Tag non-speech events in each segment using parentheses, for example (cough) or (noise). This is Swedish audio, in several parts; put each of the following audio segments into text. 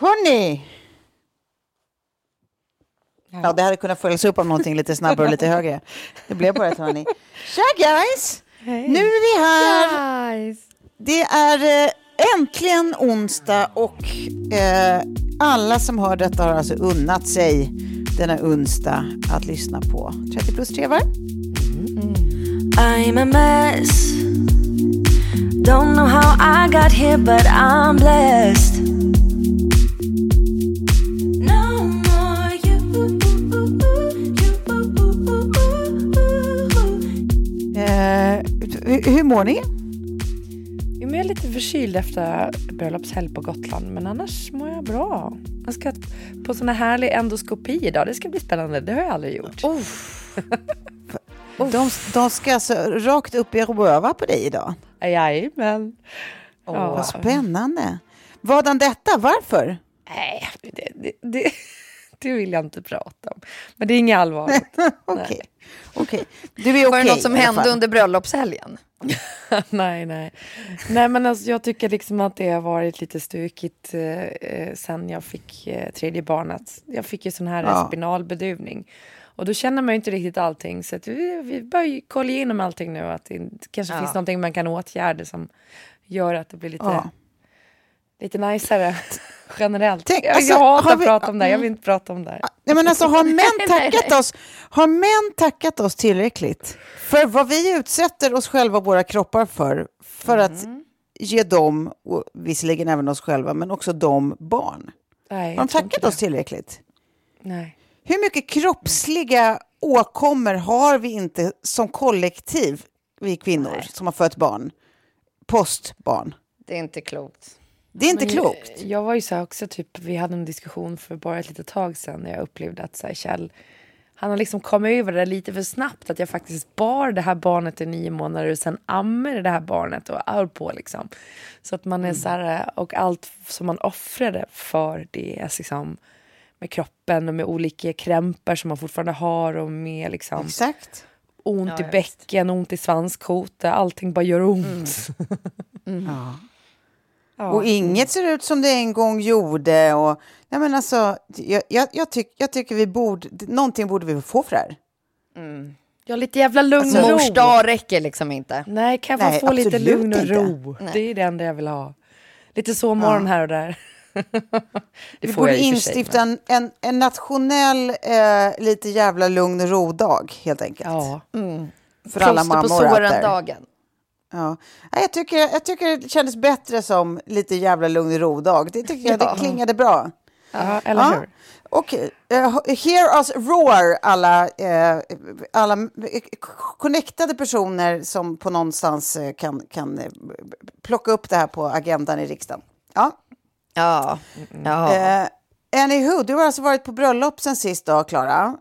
Hörni! Ja, det hade kunnat följas upp av någonting lite snabbare och lite högre. Det blev bara ett hörni. Tja guys! Nu är vi här. Det är eh, äntligen onsdag och eh, alla som hör detta har alltså unnat sig denna onsdag att lyssna på 30 plus 3 var? I'm a mess. Don't know how I got here, but I'm blessed. Hur, hur mår ni? Jo, jag är lite förkyld efter bröllopshelg på Gotland, men annars mår jag bra. Jag ska på sån här härlig endoskopi idag. Det ska bli spännande. Det har jag aldrig gjort. (laughs) De, de ska alltså rakt upp i röva på dig idag? Jajamän. Oh, Vad spännande. Vadan detta? Varför? Nej, det, det, det, det vill jag inte prata om. Men det är inget allvarligt. (laughs) Okej. Okay. Du är okej Var det något som hände under bröllopshelgen? (laughs) nej, nej. Nej, men alltså, jag tycker liksom att det har varit lite stökigt eh, eh, sen jag fick eh, tredje barnet. Jag fick ju sån här Ja. spinalbedövning. Och då känner man ju inte riktigt allting. Så vi, vi börjar ju kolla igenom allting nu. Att det kanske Ja. finns någonting man kan åtgärda som gör att det blir lite, Ja. Lite najsare generellt. Tänk, jag, alltså, jag hatar har att vi- prata om det. Jag vill inte prata om det. Nej, men alltså, har, män (laughs) tackat oss, har män tackat oss tillräckligt för vad vi utsätter oss själva och våra kroppar för, för att Mm. ge dem, och visserligen även oss själva, men också dem barn? Nej, Har de tackat oss tillräckligt? Nej. Hur mycket kroppsliga åkommor har vi inte som kollektiv, vi kvinnor som har fött barn, postbarn? Det är inte klokt. Det är inte Men klokt. Jag, jag var ju så här också, typ, vi hade en diskussion för bara ett litet tag sedan när jag upplevde att så här, Kjell, han har liksom kommit över det lite för snabbt. Att jag faktiskt bar det här barnet i nio månader och sen ammade det här barnet och höll på liksom. Så att man är så här, och allt som man offrade för det, alltså liksom med kroppen och med olika krämpar som man fortfarande har och med liksom Exakt. ont Ja, i bäcken, ont i svanskota, allting bara gör ont. (laughs) Ja. Ja. Och inget ser ut som det en gång gjorde. Och, nej men alltså, jag, jag, jag, tyck, jag tycker vi borde, någonting borde vi få för det här. Ja, lite jävla lugn och ro. Mors dag räcker liksom inte. Nej, kan jag Nej, få, lite lugn och inte. ro? Det är det enda jag vill ha. Lite sovmorgon här och där. (laughs) det Vi får borde för instifta en, en, en nationell eh, lite jävla lugn och ro-dag, helt enkelt. Ja. För alla Plåster på mammor there. såren-dagen. Ja. Jag, tycker, jag tycker det kändes bättre som lite jävla lugn och ro-dag. Det tycker jag, Ja. det klingade bra. ja, eller Ja. hur? Okej, eh, hear us roar alla, eh, alla eh, connectade personer som på någonstans eh, kan, kan plocka upp det här på agendan i riksdagen. Ja. Ja. ja. Eh, anywho, du har alltså varit på bröllop sen sist då, Klara?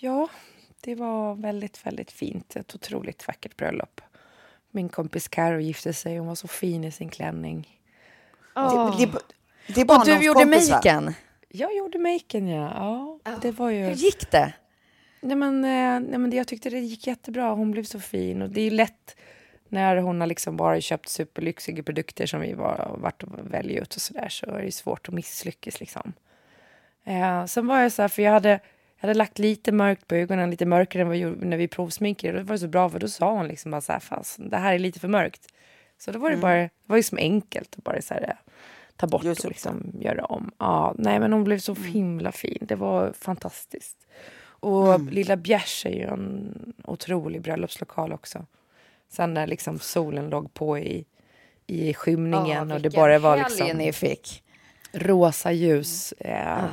Ja, det var väldigt, väldigt fint. Ett otroligt vackert bröllop. Min kompis Karo gifte sig. Hon var så fin i sin klänning. Det, det, det är Och du gjorde maken. Jag gjorde maken, ja. ja. Det var ju... Hur gick det? Nej, men, eh, nej, men det- jag tyckte det gick jättebra. Hon blev så fin. Och det är ju lätt när hon har liksom bara köpt superlyxiga produkter som vi var, varit och välja ut och sådär så är det svårt att misslyckas liksom. Eh, sen var jag så här, för jag hade, jag hade lagt lite mörkt på ögonen, lite mörkare än vad gjorde när vi provsminkade. Det var så bra för då sa hon liksom bara så här, det här är lite för mörkt. Så då var det bara, det var liksom enkelt att bara så här, ta bort Just och liksom göra om. Ja, nej men hon blev så himla fin. Det var fantastiskt. Och Lilla Bjärs är ju en otrolig bröllopslokal också. Sen när liksom solen låg på i, i skymningen och det bara var liksom ni fick. rosa ljus. Eh.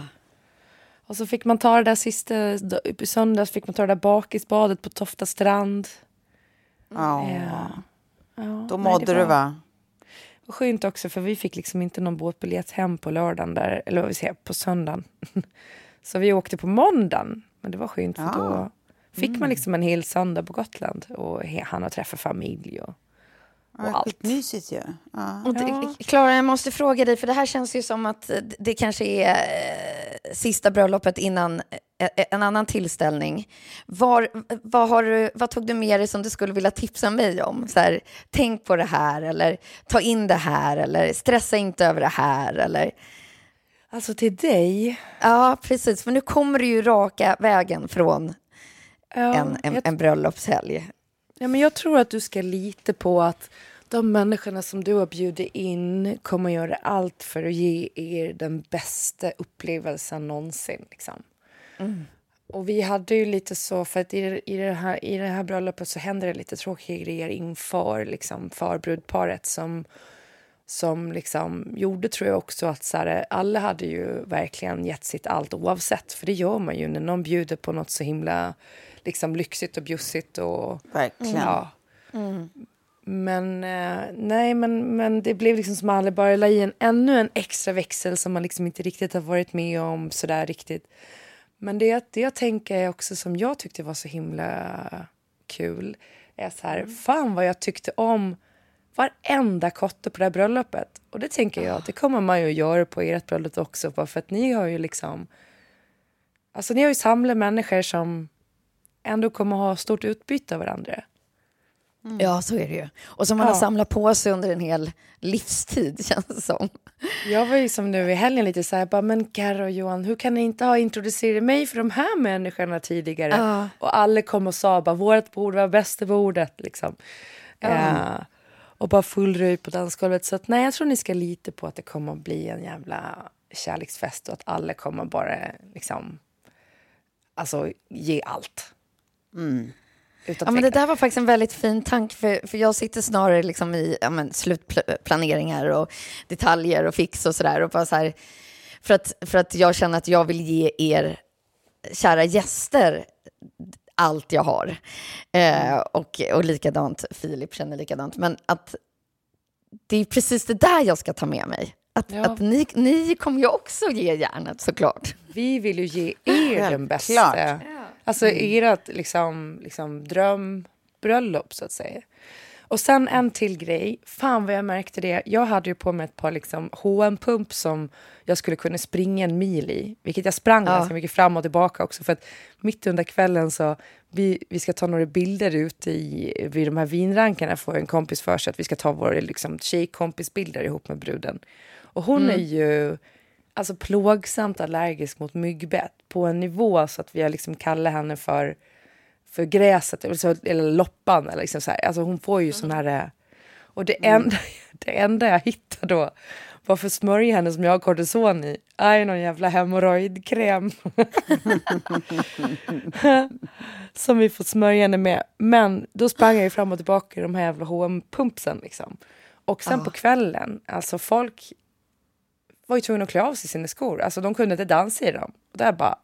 Och så fick man ta det där sista, i söndags fick man ta det där bakisbadet på Tofta strand. Ja. Eh, ja, Då nej, mådde du var- va? Och skönt också för vi fick liksom inte någon båtbiljett hem på lördagen där, eller vad vi säger, på söndagen. (laughs) Så vi åkte på måndagen. Men det var skönt för då fick man liksom en hel söndag på Gotland och han har träffat familj och, och Ja, allt. Skitmysigt ju. Ja. Klara, jag måste fråga dig, för det här känns ju som att det kanske är eh, sista bröllopet innan eh, en annan tillställning. Var, vad, har du, vad tog du med dig som du skulle vilja tipsa mig om? Så här, tänk på det här, eller ta in det här, eller stressa inte över det här, eller... Alltså till dig, Ja, precis, för nu kommer du ju raka vägen från ja, en, en, jag en bröllopshelg. Ja, men jag tror att du ska lita på att de människorna som du har bjudit in kommer göra allt för att ge er den bästa upplevelsen någonsin. Liksom. Och vi hade ju lite så, för att i, i, det här, i det här bröllopet så händer det lite tråkiga grejer inför liksom, förbrudparet som, som liksom gjorde, tror jag också, att så här, alla hade ju verkligen gett sitt allt oavsett. För det gör man ju när någon bjuder på något så himla liksom, lyxigt och bjussigt och Verkligen. Ja. Men eh, nej, men, men det blev liksom som alla bara la i en, ännu en extra växel som man liksom inte riktigt har varit med om sådär riktigt. Men det, det jag tänker är också som jag tyckte var så himla kul är så här, fan vad jag tyckte om varenda kotte på det här bröllopet. Och det tänker jag att det kommer man ju att göra på ert bröllop också, bara för att ni har ju liksom Alltså ni har ju samlat människor som ändå kommer ha stort utbyte av varandra. Ja, så är det ju. Och som man Ja. har samlat på sig under en hel livstid, (laughs) känns det som. Jag var ju som nu i helgen lite så här, bara, men Karo och Johan, hur kan ni inte ha introducerat mig för de här människorna tidigare? Ja. Och alla kom och sa bara, vårt bord var bästa bordet liksom. Eh, och bara full röj på dansgolvet. Så att nej, jag tror ni ska lita på att det kommer att bli en jävla kärleksfest och att alla kommer bara liksom, alltså ge allt. Ja, men det där var faktiskt en väldigt fin tanke, för, för jag sitter snarare liksom i ja, men, slutplaneringar och detaljer och fix och sådär. Och bara så här, för, att, för att jag känner att jag vill ge er kära gäster allt jag har. Eh, och, och likadant, Filip känner likadant. Men att det är precis det där jag ska ta med mig. Att, Ja. att ni, ni kommer ju också ge järnet såklart. Vi vill ju ge er den bästa. Självklart. Alltså ert liksom, liksom drömbröllop så att säga. Och sen en till grej. Fan vad jag märkte det. Jag hade ju på mig ett par liksom hm pump som jag skulle kunna springa en mil i. Vilket jag sprang ganska mycket fram och tillbaka också. För att mitt under kvällen så, vi, vi ska ta några bilder ute i, vid de här vinrankarna. Får en kompis för sig att vi ska ta våra liksom, tjejkompisbilder ihop med bruden. Och hon är ju alltså plågsamt allergisk mot myggbett på en nivå så att vi har liksom kallat henne för, för gräset eller, så, eller loppan. Eller liksom så här. Alltså hon får ju sån här... eh, Och det enda, (laughs) det enda jag hittade då var för att smörja henne som jag har kortison i. Aj, någon jävla hemorrojdkräm. (laughs) som vi får smörja henne med. Men då sprang jag ju fram och tillbaka i de här jävla hm pumpsen liksom. Och sen på kvällen, alltså folk var ju tvungna att klä av sig sina skor. Alltså de kunde inte dansa i dem. Och där bara,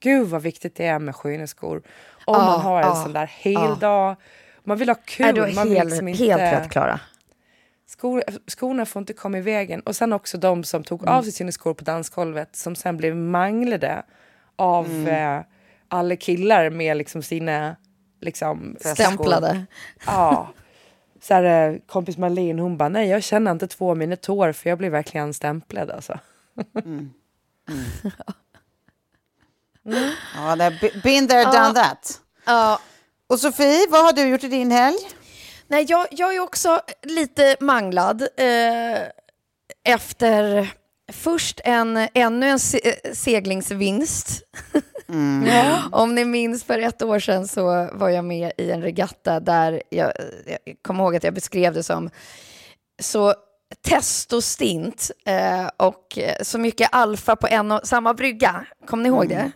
gud vad viktigt det är med sköna skor. Om Ja, man har en ja, sån där hel dag. Man vill ha kul. Är du man helt, liksom inte, helt rätt, Klara? skor, skorna får inte komma i vägen. Och sen också de som tog Mm. av sig sina skor på dansgolvet som sen blev manglade av Mm. eh, alla killar med liksom sina liksom. Stämplade. Ja. Så här, eh, kompis Marlene hon bara, nej jag känner inte två av mina tår för jag blir verkligen stämplad alltså. Mm. Ja, det är been there, done that. Ja. Och Sofie, vad har du gjort i din helg? Nej, jag, jag är också lite manglad eh, efter först en, ännu en se seglingsvinst. (laughs) Mm. (laughs) Om ni minns för ett år sedan så var jag med i en regatta där jag, jag kommer ihåg att jag beskrev det som så testostint eh, och så mycket alfa på en och samma brygga. Kommer ni ihåg det?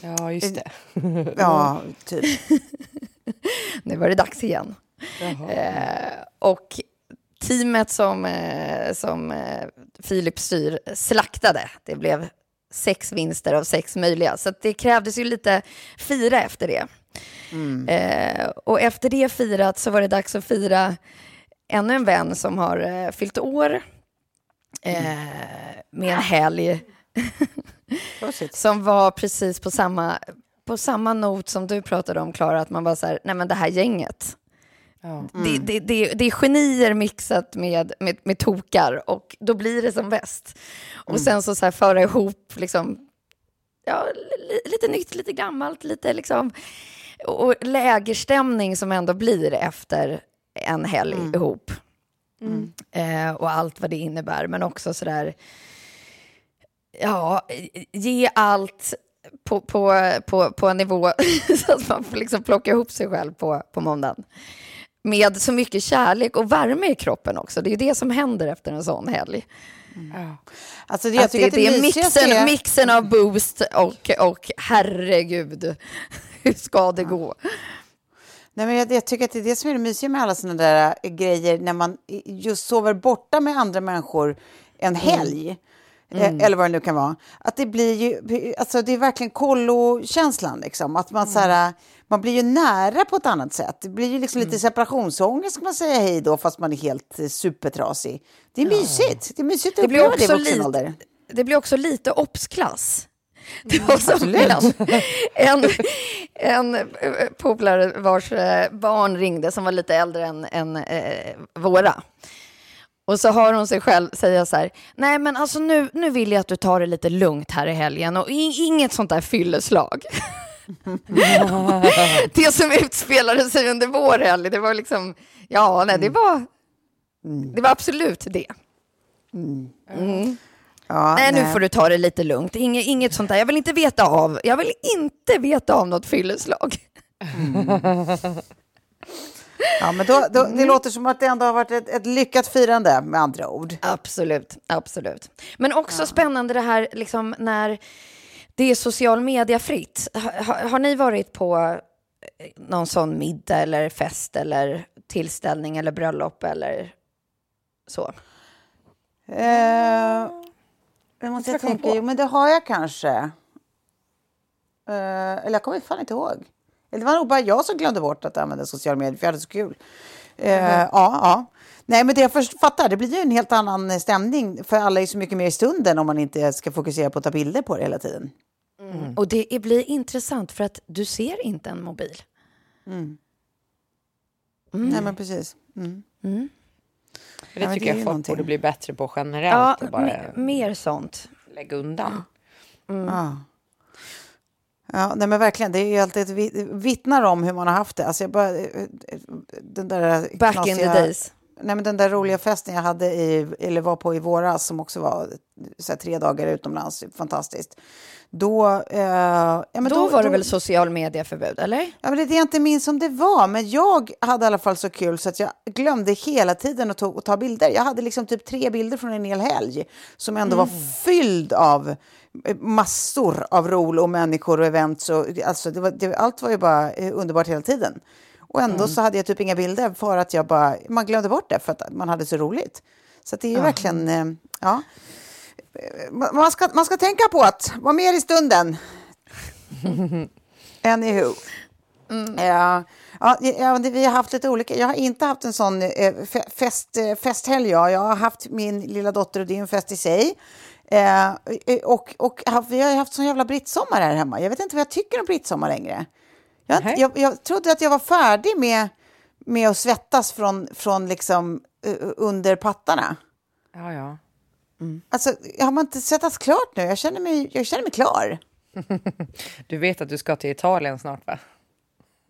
Ja, just det. (laughs) ja, typ. (laughs) nu var det dags igen. Eh, och teamet som, eh, som eh, Filip styr slaktade. Det blev sex vinster av sex möjliga. Så det krävdes ju lite fira efter det. Mm. Eh, och efter det firat så var det dags att fira ännu en vän som har eh, fyllt år. Eh, med en helg. (laughs) som var precis på samma, på samma not som du pratade om, Klara, att man bara så här, nej men det här gänget. Mm. Det, det, det, det, är genier mixat med, med, med tokar och då blir det som bäst. Och mm. sen så, så här, föra ihop liksom, ja, lite nytt, lite gammalt, lite liksom, och lägerstämning som ändå blir efter en helg mm. ihop. Mm. Eh, och allt vad det innebär, men också sådär, ja, ge allt på, på, på, på en nivå (laughs) så att man får liksom plocka ihop sig själv på, på måndagen med så mycket kärlek och värme i kroppen också. Det är det som händer efter en sån helg. Mm. Alltså det, att det, det, är mixen, är... mixen av boost och, och herregud, (laughs) hur ska det gå? Nej, men jag, jag, tycker att det är det som är det mysiga med alla sådana där äh, grejer när man just sover borta med andra människor en mm. helg. Mm. Mm. Eller vad det nu kan vara. Att det blir ju, alltså det är verkligen kollokänslan liksom. Att man mm. så här, man blir ju nära på ett annat sätt. Det blir ju liksom mm. lite separationsångest ska man säga hej då fast man är helt eh, supertrasig. Det är mysigt. Det är mysigt att det blir också det i vuxen ålder. Det blir också lite obsklass. Det var som en, en, en eh, polare vars eh, barn ringde som var lite äldre än, än eh, våra. Och så har hon sig själv säga så här, nej men alltså nu, nu vill jag att du tar det lite lugnt här i helgen och inget sånt där fylleslag. (laughs) det som utspelade sig under vår helg, det var liksom, ja, nej, det var, det var absolut det. Mm. Ja, nej, nej, nu får du ta det lite lugnt. Inget, inget sånt där. Jag vill inte veta av, jag vill inte veta av något fylleslag. Mm. Ja, men då, då, det mm. låter som att det ändå har varit ett, ett, lyckat firande med andra ord. Absolut, absolut. Men också ja. spännande det här liksom när det är social media-fritt. Har, har ni varit på eh, någon sån middag eller fest eller tillställning eller bröllop eller så? Eh, det måste jag, tänka. Jo, men det har jag kanske. Eh, eller jag kommer fan inte ihåg. Det var nog bara jag som glömde bort att använda sociala medier, för jag hade så kul. Mm. ja, ja. Nej, men det jag först fattar, det blir ju en helt annan stämning, för alla är så mycket mer i stunden om man inte ska fokusera på att ta bilder på det hela tiden. Mm. Och det blir intressant för att du ser inte en mobil. Mm. Mm. Nej, men precis. Mm. Mm. Det ja, tycker det jag folk någonting. borde bli bättre på generellt. Ja, bara mer sånt. Lägga undan. Ja. Ja, nej men verkligen. Det är ju alltid vittnar om hur man har haft det. Alltså jag bara, den där Back knasiga, in the days. Nej, men den där roliga festen jag hade i, eller var på i våras som också var så här, tre dagar utomlands, fantastiskt. Då, eh, ja, men då, då var det då, väl social medieförbud, eller? Ja, men det är det jag inte minns som det var, men jag hade i alla fall så kul så att jag glömde hela tiden att ta, att ta bilder. Jag hade liksom typ tre bilder från en hel helg som ändå mm. var fylld av massor av rol och människor och events. Och, alltså, det var, det, allt var ju bara eh, underbart hela tiden. Och ändå mm. så hade jag typ inga bilder för att jag bara, man glömde bort det för att man hade så roligt. Så det är ju mm. verkligen, eh, ja. Man ska, man ska tänka på att vara mer i stunden. (laughs) Anywho. Mm. Ja, ja, vi har haft lite olika. Jag har inte haft en sån eh, fest, festhelg. Jag. jag har haft min lilla dotter och det är en fest i sig. Eh, och, och vi har haft sån jävla brittsommar här hemma. Jag vet inte vad jag tycker om brittsommar längre. Jag, jag, jag, trodde att jag var färdig med, med att svettas från, från liksom uh, under pattarna. Ja, ja. Mm. Alltså, har man inte svettats klart nu? Jag känner mig, jag känner mig klar. (laughs) du vet att du ska till Italien snart, va?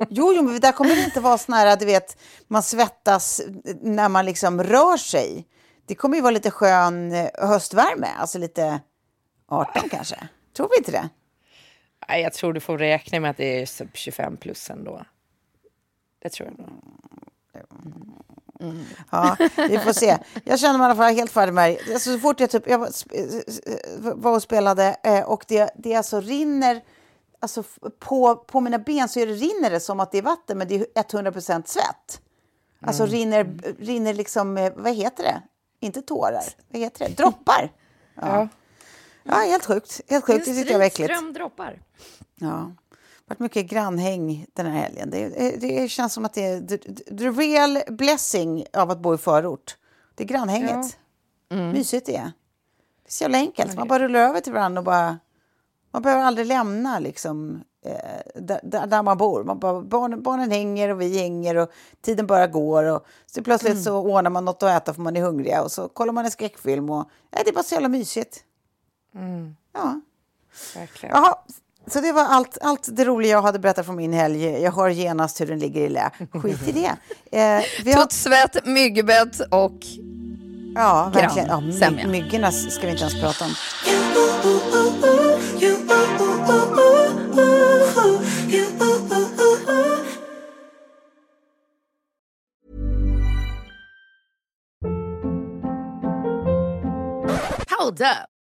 Jo, jo, men där kommer det inte vara sån här, du vet, man svettas när man liksom rör sig. Det kommer ju vara lite skön eh, höstvärme, alltså lite 18 kanske. Tror vi inte det? Nej, jag tror du får räkna med att det är 25 plus ändå. Det tror jag nog. Mm. Ja, vi får se. Jag känner mig i alla fall helt färdig med det. Alltså, så fort jag, typ, jag var och spelade eh, och det, det alltså rinner alltså, på, på mina ben så är det, rinner det som att det är vatten men det är 100 svett. Alltså mm. rinner, rinner liksom, eh, vad heter det? Inte tårar, vad heter det? Droppar. Ja, ja helt sjukt. Helt sjukt. Det tycker jag var äckligt. Strömdroppar. Ja varit mycket grannhäng den här helgen. Det, det känns som att det är the, the, real blessing av att bo i förort. Det är grannhänget. Ja. Mm. Mysigt det är. Det är så jävla enkelt. Man bara rullar över till varandra och bara... Man behöver aldrig lämna liksom, eh, där, där, man bor. Man bara, barn, barnen hänger och vi hänger och tiden bara går. Och så plötsligt mm. så ordnar man något att äta för man är hungriga och så kollar man en skräckfilm. Och, eh, det är bara så jävla mysigt. Mm. Ja. Verkligen. Jaha, så det var allt, allt det roliga jag hade berättat från min helg. Jag hör genast hur den ligger i lä. Skit i det. Eh, vi har... Tuttsvett, myggbett och Ja, verkligen. Ja, my myggorna ska vi inte ens prata om. Hold up.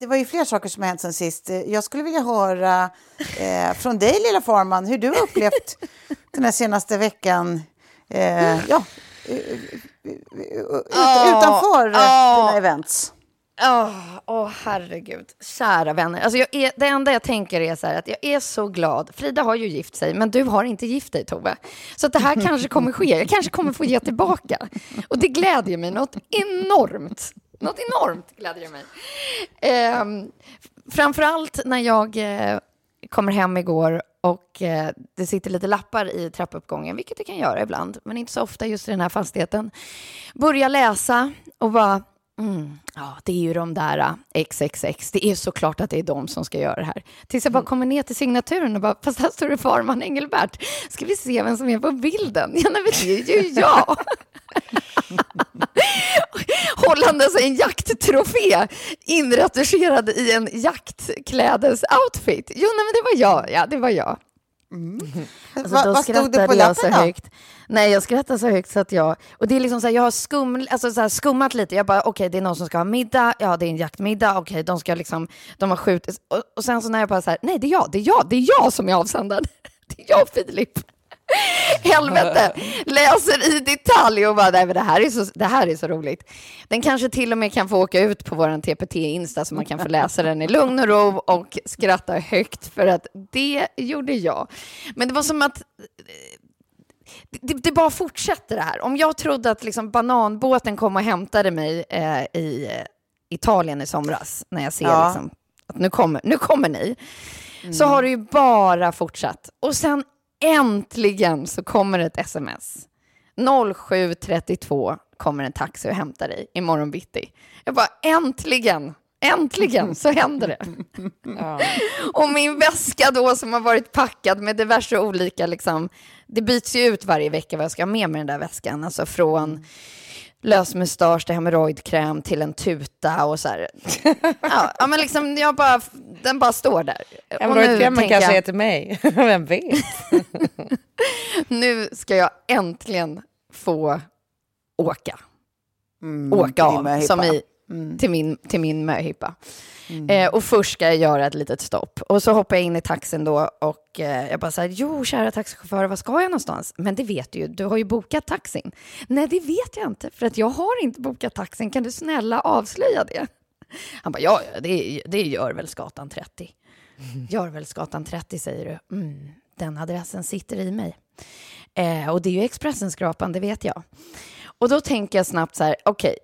Det var ju fler saker som har hänt sen sist. Jag skulle vilja höra eh, från dig, lilla Farman, hur du har upplevt den här senaste veckan. Eh, ja, utanför oh, dina events. Åh, oh, oh, herregud. Kära vänner. Alltså jag är, det enda jag tänker är så här att jag är så glad. Frida har ju gift sig, men du har inte gift dig, Tove. Så att det här kanske kommer ske. Jag kanske kommer få ge tillbaka. Och det glädjer mig något enormt. Något enormt glädjer mig. Eh, framför allt när jag eh, kommer hem igår och eh, det sitter lite lappar i trappuppgången, vilket det kan göra ibland, men inte så ofta just i den här fastigheten. Börja läsa och bara, mm, ja, det är ju de där XXX, det är såklart att det är de som ska göra det här. Tills jag bara mm. kommer ner till signaturen och bara, fast här står det Farman Engelbert. Ska vi se vem som är på bilden? (laughs) Ja, nej, det är ju jag. (laughs) Hållandes en jakttrofé inretuscherad i en jaktklädes-outfit. Jo, nej, men det var jag. Ja, det var jag. Mm. Alltså, Va, vad stod det på lappen då? Högt. Nej, jag skrattade så högt så att jag... Och det är liksom så här, jag har skum, alltså så här, skummat lite. Jag bara, okej, okay, det är någon som ska ha middag. Ja, det är en jaktmiddag. Okej, okay, de ska liksom, de har skjutit. Och, och sen så när jag bara så här, nej, det är jag, det är jag, det är jag som är avsändaren. (laughs) Det är jag Filip. (laughs) Helvete! Läser i detalj och bara, nej men det här, är så, det här är så roligt. Den kanske till och med kan få åka ut på vår TPT-insta så man kan få läsa den i lugn och ro och skratta högt för att det gjorde jag. Men det var som att det, det bara fortsätter det här. Om jag trodde att liksom bananbåten kom och hämtade mig eh, i eh, Italien i somras, när jag ser Ja. liksom, att nu kommer, nu kommer ni, så har det ju bara fortsatt. Och sen äntligen så kommer ett sms. 07.32 kommer en taxi och hämtar dig imorgon bitti. Jag bara, äntligen! Äntligen så händer det. (laughs) Och min väska då som har varit packad med diverse olika, liksom, det byts ju ut varje vecka vad jag ska ha med mig den där väskan. Alltså från lösmustasch till hemorrojdkräm till en tuta och så här. (laughs) Ja, ja men liksom jag bara, den bara står där. Hemorrojdkrämen kanske jag- är till mig. (laughs) Vem vet? (laughs) nu ska jag äntligen få åka. Mm, åka av, som i, till min, till min möhippa. Eh, och först ska jag göra ett litet stopp. Och så hoppar jag in i taxin då och eh, jag bara så här, jo kära taxichaufför, vad ska jag någonstans? Men det vet du ju, du har ju bokat taxin. Nej, det vet jag inte, för att jag har inte bokat taxin. Kan du snälla avslöja det? Han bara, ja, ja, det det är Görvälsgatan 30. (laughs) Görvälsgatan 30 säger du. Mm, den adressen sitter i mig. Eh, och det är ju Expressenskrapan, det vet jag. Och då tänker jag snabbt så här, okej,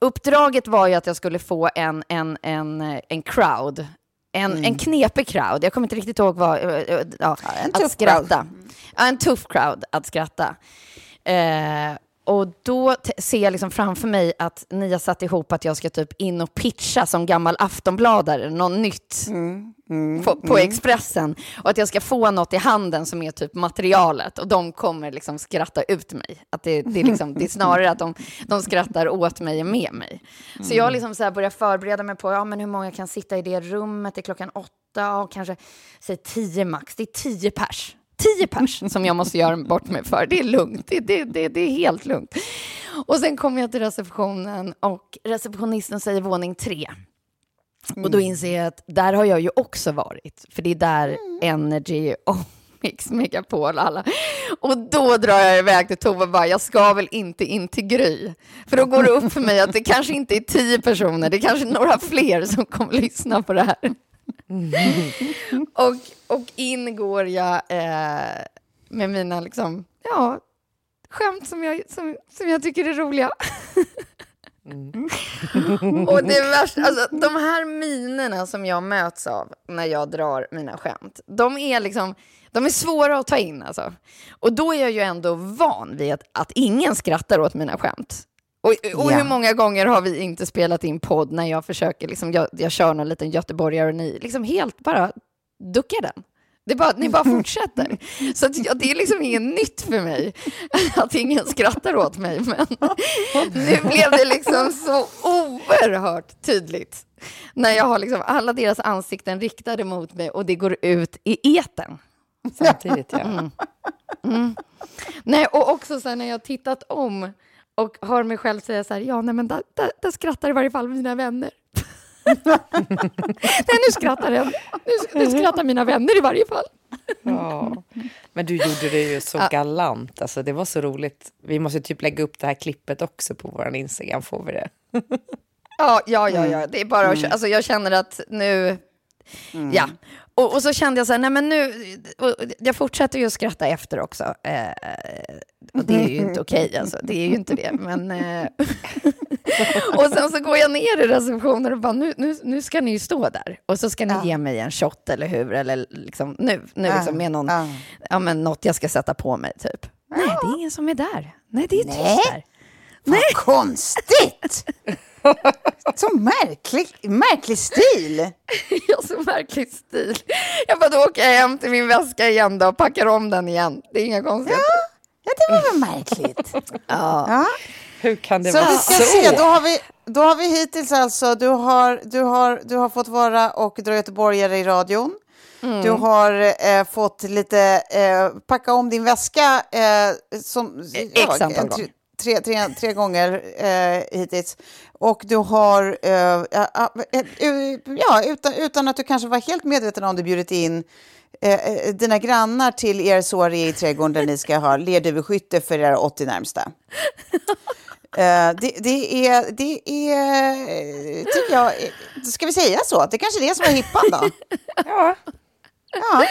uppdraget var ju att jag skulle få en, en, en, en crowd. En, en knepig crowd, jag kommer inte riktigt ihåg vad, eh, eh, ja, en att skratta. Ja, en tuff crowd att skratta. Eh, och då ser jag liksom framför mig att ni har satt ihop att jag ska typ in och pitcha som gammal aftonbladare, något nytt på, på Expressen. Och att jag ska få något i handen som är typ materialet. Och de kommer liksom skratta ut mig. Att det, det, är, liksom, det är snarare att de, de skrattar åt mig än med mig. Så jag liksom så börjar förbereda mig på ja, men hur många kan sitta i det rummet. Det är klockan åtta, ja, kanske säg tio max. Det är tio pers. Tio pers som jag måste göra bort mig för. Det är lugnt. Det, det, det, det är helt lugnt. Och sen kommer jag till receptionen och receptionisten säger våning tre. Och då inser jag att där har jag ju också varit. För det är där Energy och (laughs) Mix Megapol alla. Och då drar jag iväg till Tove och bara, jag ska väl inte in till Gry. För då går det upp för mig att det kanske inte är tio personer, det är kanske några fler som kommer lyssna på det här. (laughs) och, och in går jag eh, med mina liksom, ja, skämt som jag, som, som jag tycker är roliga. (laughs) Och det är värst, alltså, de här minerna som jag möts av när jag drar mina skämt, de är liksom, de är svåra att ta in alltså. Och då är jag ju ändå van vid att, att ingen skrattar åt mina skämt. Och, och Ja. hur många gånger har vi inte spelat in podd när jag försöker, liksom, jag, jag kör någon liten göteborgare och ni liksom helt bara duckar den. Det bara, ni bara fortsätter. (laughs) Så att, ja, det är liksom inget nytt för mig (laughs) att ingen skrattar åt mig. Men (laughs) nu blev det liksom så oerhört tydligt när jag har liksom alla deras ansikten riktade mot mig och det går ut i eten. Samtidigt, ja. Nej, och också så här, när jag tittat om och hör mig själv säga så här, ja, nej, men där, där, där skrattar i varje fall mina vänner. (laughs) nej, nu skrattar den. Nu, nu skrattar mina vänner i varje fall. Ja. Men du gjorde det ju så galant. Alltså, det var så roligt. Vi måste typ lägga upp det här klippet också på vår Instagram. Får vi det? Ja, ja, ja, ja. det är bara att köra. Alltså, jag känner att nu... Ja. Och, och så kände jag så här, nej men nu... Jag fortsätter ju att skratta efter också. Eh, och det är ju inte okej, alltså. Det är ju inte det. Men, eh, (laughs) och sen så går jag ner i receptionen och bara, nu, nu, nu ska ni ju stå där. Och så ska ni ge mig en shot, eller hur? Eller liksom, nu, nu liksom med någon, ja. ja, men något jag ska sätta på mig, typ. Nej, det är ingen som är där. Nej, det är tyst Nej. där. Vad konstigt! (laughs) Så märklig, märklig stil. Jag så märklig stil. Jag bara, då åker jag hem till min väska igen då och packar om den igen. Det är inga konstigheter. Ja, det var väl märkligt. (laughs) Ja. Hur kan det Så vara vi ska så? se, då har vi, då har vi hittills alltså, du har, du har, du har fått vara och dra göteborgare i radion. Mm. Du har eh, fått lite, eh, packa om din väska eh, som, X antal gånger. Tre, tre, tre gånger eh, hittills. Och du har, eh, ja, utan, utan att du kanske var helt medveten om det, bjudit in eh, eh, dina grannar till er soaré i trädgården där ni ska ha lerduveskytte för era 80 närmsta. Eh, det, det är, det är, tycker jag, eh, ska vi säga så? Det kanske är det som är hippan då? Ja. Ja,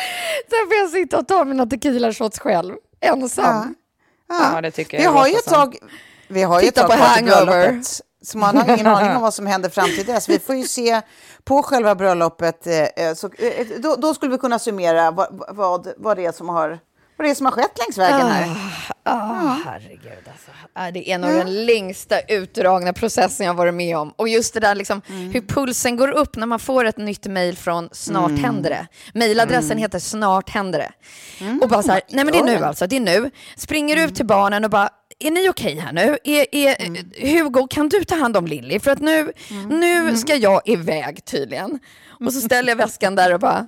Sen får jag sitta och ta mina tequila shots själv, ensam. Ja, det tycker jag. Vi har ju ett tag, vi har ju ett tag på Hangover. Så man har ingen (laughs) aning om vad som händer fram till dess. Vi får ju se på själva bröllopet. eh, eh, Så, eh, då, då skulle vi kunna summera vad, vad, vad, det är som har, vad det är som har skett längs vägen här. Ah, herregud alltså. Ah, Det är nog den längsta utdragna processen jag varit med om. Och just det där liksom, hur pulsen går upp när man får ett nytt mejl från Snart händer det. Mejladressen heter Snart händer det. Och bara så här, nej men det är nu alltså, det är nu. Springer ut till barnen och bara, är ni okej här nu? Är, är, Hugo, kan du ta hand om Lilly? För att nu, nu ska jag iväg tydligen. Och så ställer jag väskan där och bara,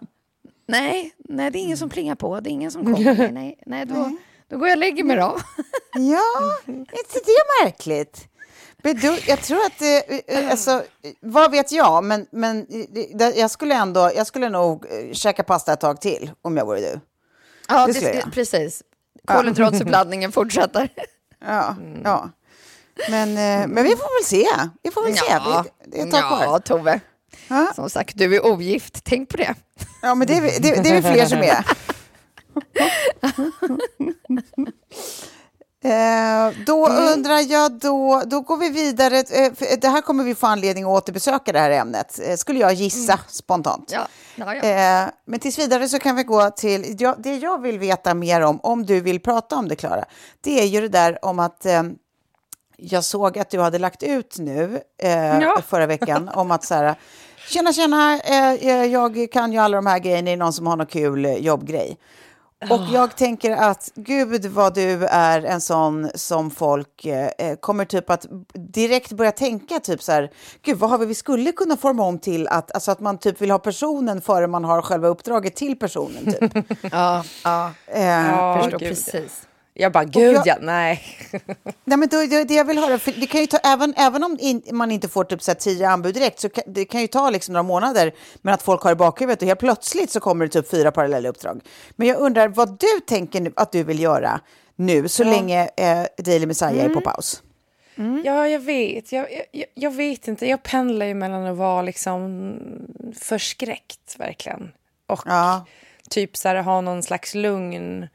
nej, nej det är ingen som plingar på, det är ingen som kommer. Nej, nej, nej då, då går jag och lägger mig då. Ja, inte det märkligt? Men du, jag tror att det, eh, alltså, vad vet jag, men, men eh, jag skulle ändå, jag skulle nog eh, käka pasta ett tag till om jag vore du. Ja, Det skulle jag. precis. Kolhydratuppladdningen fortsätter. (laughs) Ja, ja. Men, eh, men vi får väl se. Vi får väl se. Vi, det är ett tag ja kvar. Tove. Ja. Som sagt, du är ogift. Tänk på det. Ja, men det är, vi- det, det är vi fler som är. (laughs) Eh, då undrar jag, då, då går vi vidare. Eh, det här kommer vi få anledning att återbesöka det här ämnet, eh, skulle jag gissa spontant. Ja, ja, ja. Eh, men tills vidare så kan vi gå till, det jag vill veta mer om, om du vill prata om det Klara, det är ju det där om att eh, jag såg att du hade lagt ut nu eh, förra veckan om att så här, tjena tjena, eh, eh, jag kan ju alla de här grejerna, är det någon som har någon kul eh, jobbgrej? Och jag tänker att gud vad du är en sån som folk eh, kommer typ att direkt börja tänka typ så här, gud vad har vi, vi skulle kunna forma om till att, alltså att man typ vill ha personen före man har själva uppdraget till personen typ. (laughs) ja, ja. Eh, Ja, Förstår gud. precis. Jag bara, gud jag- ja, nej. (laughs) Nej, men då, det, det jag vill höra, för det kan ju ta, även, även om in, man inte får typ så tio anbud direkt, så kan, det kan ju ta liksom några månader, men att folk har i bakhuvudet och helt plötsligt så kommer det typ fyra parallella uppdrag. Men jag undrar vad du tänker nu, att du vill göra nu, så länge eh, Daily Messiah är på paus. Ja, jag vet. Jag, jag, jag vet inte. Jag pendlar ju mellan att vara liksom förskräckt, verkligen. Och Ja. typ så här, ha någon slags lugn.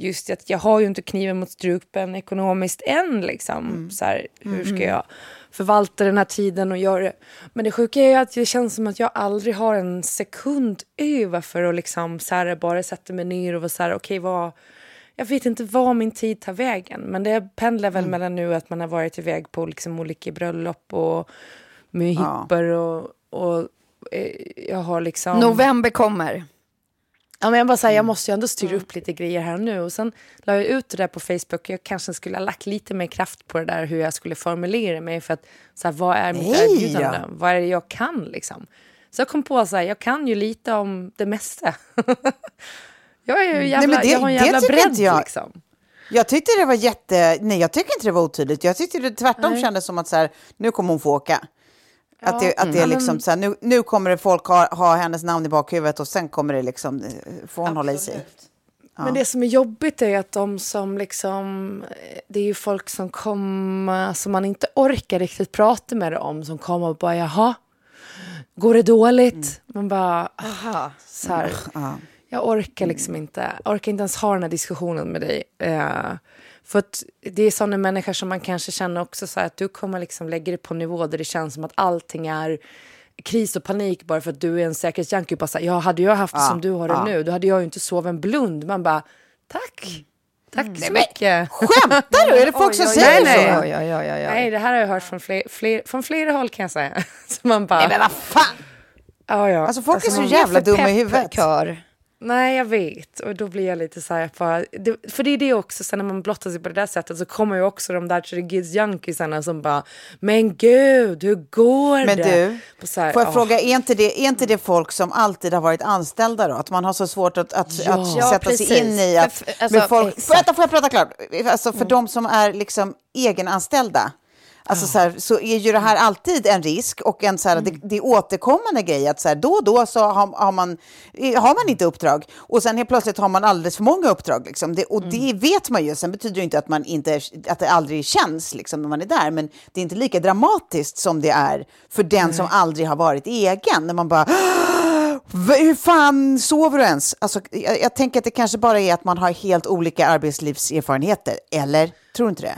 Just att jag har ju inte kniven mot strupen ekonomiskt än. Liksom. Så här, hur ska jag förvalta den här tiden och göra det? Men det sjuka är att det känns som att jag aldrig har en sekund över för att liksom, så här, bara sätta mig ner och vara så här, okej, vad... Jag vet inte var min tid tar vägen, men det pendlar väl mellan nu att man har varit iväg på liksom olika bröllop och möhippor och, och eh, jag har liksom... November kommer. Ja, men jag bara säger, jag måste ju ändå styra upp lite grejer här nu. Och sen la jag ut det där på Facebook. Jag kanske skulle ha lagt lite mer kraft på det där hur jag skulle formulera mig. För att, så här, vad är mitt Nej, erbjudande? ja. Vad är det jag kan liksom? Så jag kom på här, jag kan ju lite om det mesta. (laughs) jag, är ju jävla, men det- jag har en jävla bredd jag. liksom. Jag tyckte det var jätte... Nej, jag tycker inte det var otydligt. Jag tyckte det tvärtom kändes som att så här, nu kommer hon få åka. Att det, att det är liksom så här, nu, nu kommer det folk ha, ha hennes namn i bakhuvudet och sen kommer det liksom, eh, får hon hålla i sig. Men det som är jobbigt är att de som liksom, det är ju folk som kommer, som man inte orkar riktigt prata med om, som kommer och bara jaha, går det dåligt? Man bara, Aha. så här, jag orkar liksom inte, orkar inte ens ha den här diskussionen med dig. Eh, för att det är sådana människor som man kanske känner också så att du kommer liksom lägga det på en nivå där det känns som att allting är kris och panik bara för att du är en säkerhetsjunkie. Bara så här, ja, hade jag haft det som du har det nu, då hade jag ju inte sovit en blund. Man bara, tack, tack så mycket. Skämtar du? Är det folk som oj, säger nej, så? nej. Ja, ja, ja, ja. Nej, det här har jag hört från, fler, fler, från flera håll kan jag säga. (laughs) Så man bara, Nej, men vad fan! ja, ja. Alltså folk är så jävla dumma i huvudet. Kör. Nej, jag vet. Och då blir jag lite så här, bara, det, för det är det också, sen när man blottar sig på det där sättet så kommer ju också de där Triggids junkiesarna som bara, men gud, hur går Men det? du, På så här, får jag åh. fråga, är inte, det, är inte det folk som alltid har varit anställda då? Att man har så svårt att, att, Ja. att Ja, sätta sig precis. in i att... För- alltså, men folk, vänta, får jag prata klart? Alltså för de som är liksom egenanställda, Alltså så, här, så är ju det här alltid en risk och en så här, det, det är återkommande grej att så här, då och då så har, har, man, eh, har man inte uppdrag och sen helt plötsligt har man alldeles för många uppdrag. Liksom. Det, och det vet man ju. Sen betyder det inte att, man inte, att det aldrig känns liksom, när man är där, men det är inte lika dramatiskt som det är för den som aldrig har varit egen. När man bara Hur fan sover du ens? Alltså, jag, jag tänker att det kanske bara är att man har helt olika arbetslivserfarenheter. Eller? Tror du inte det?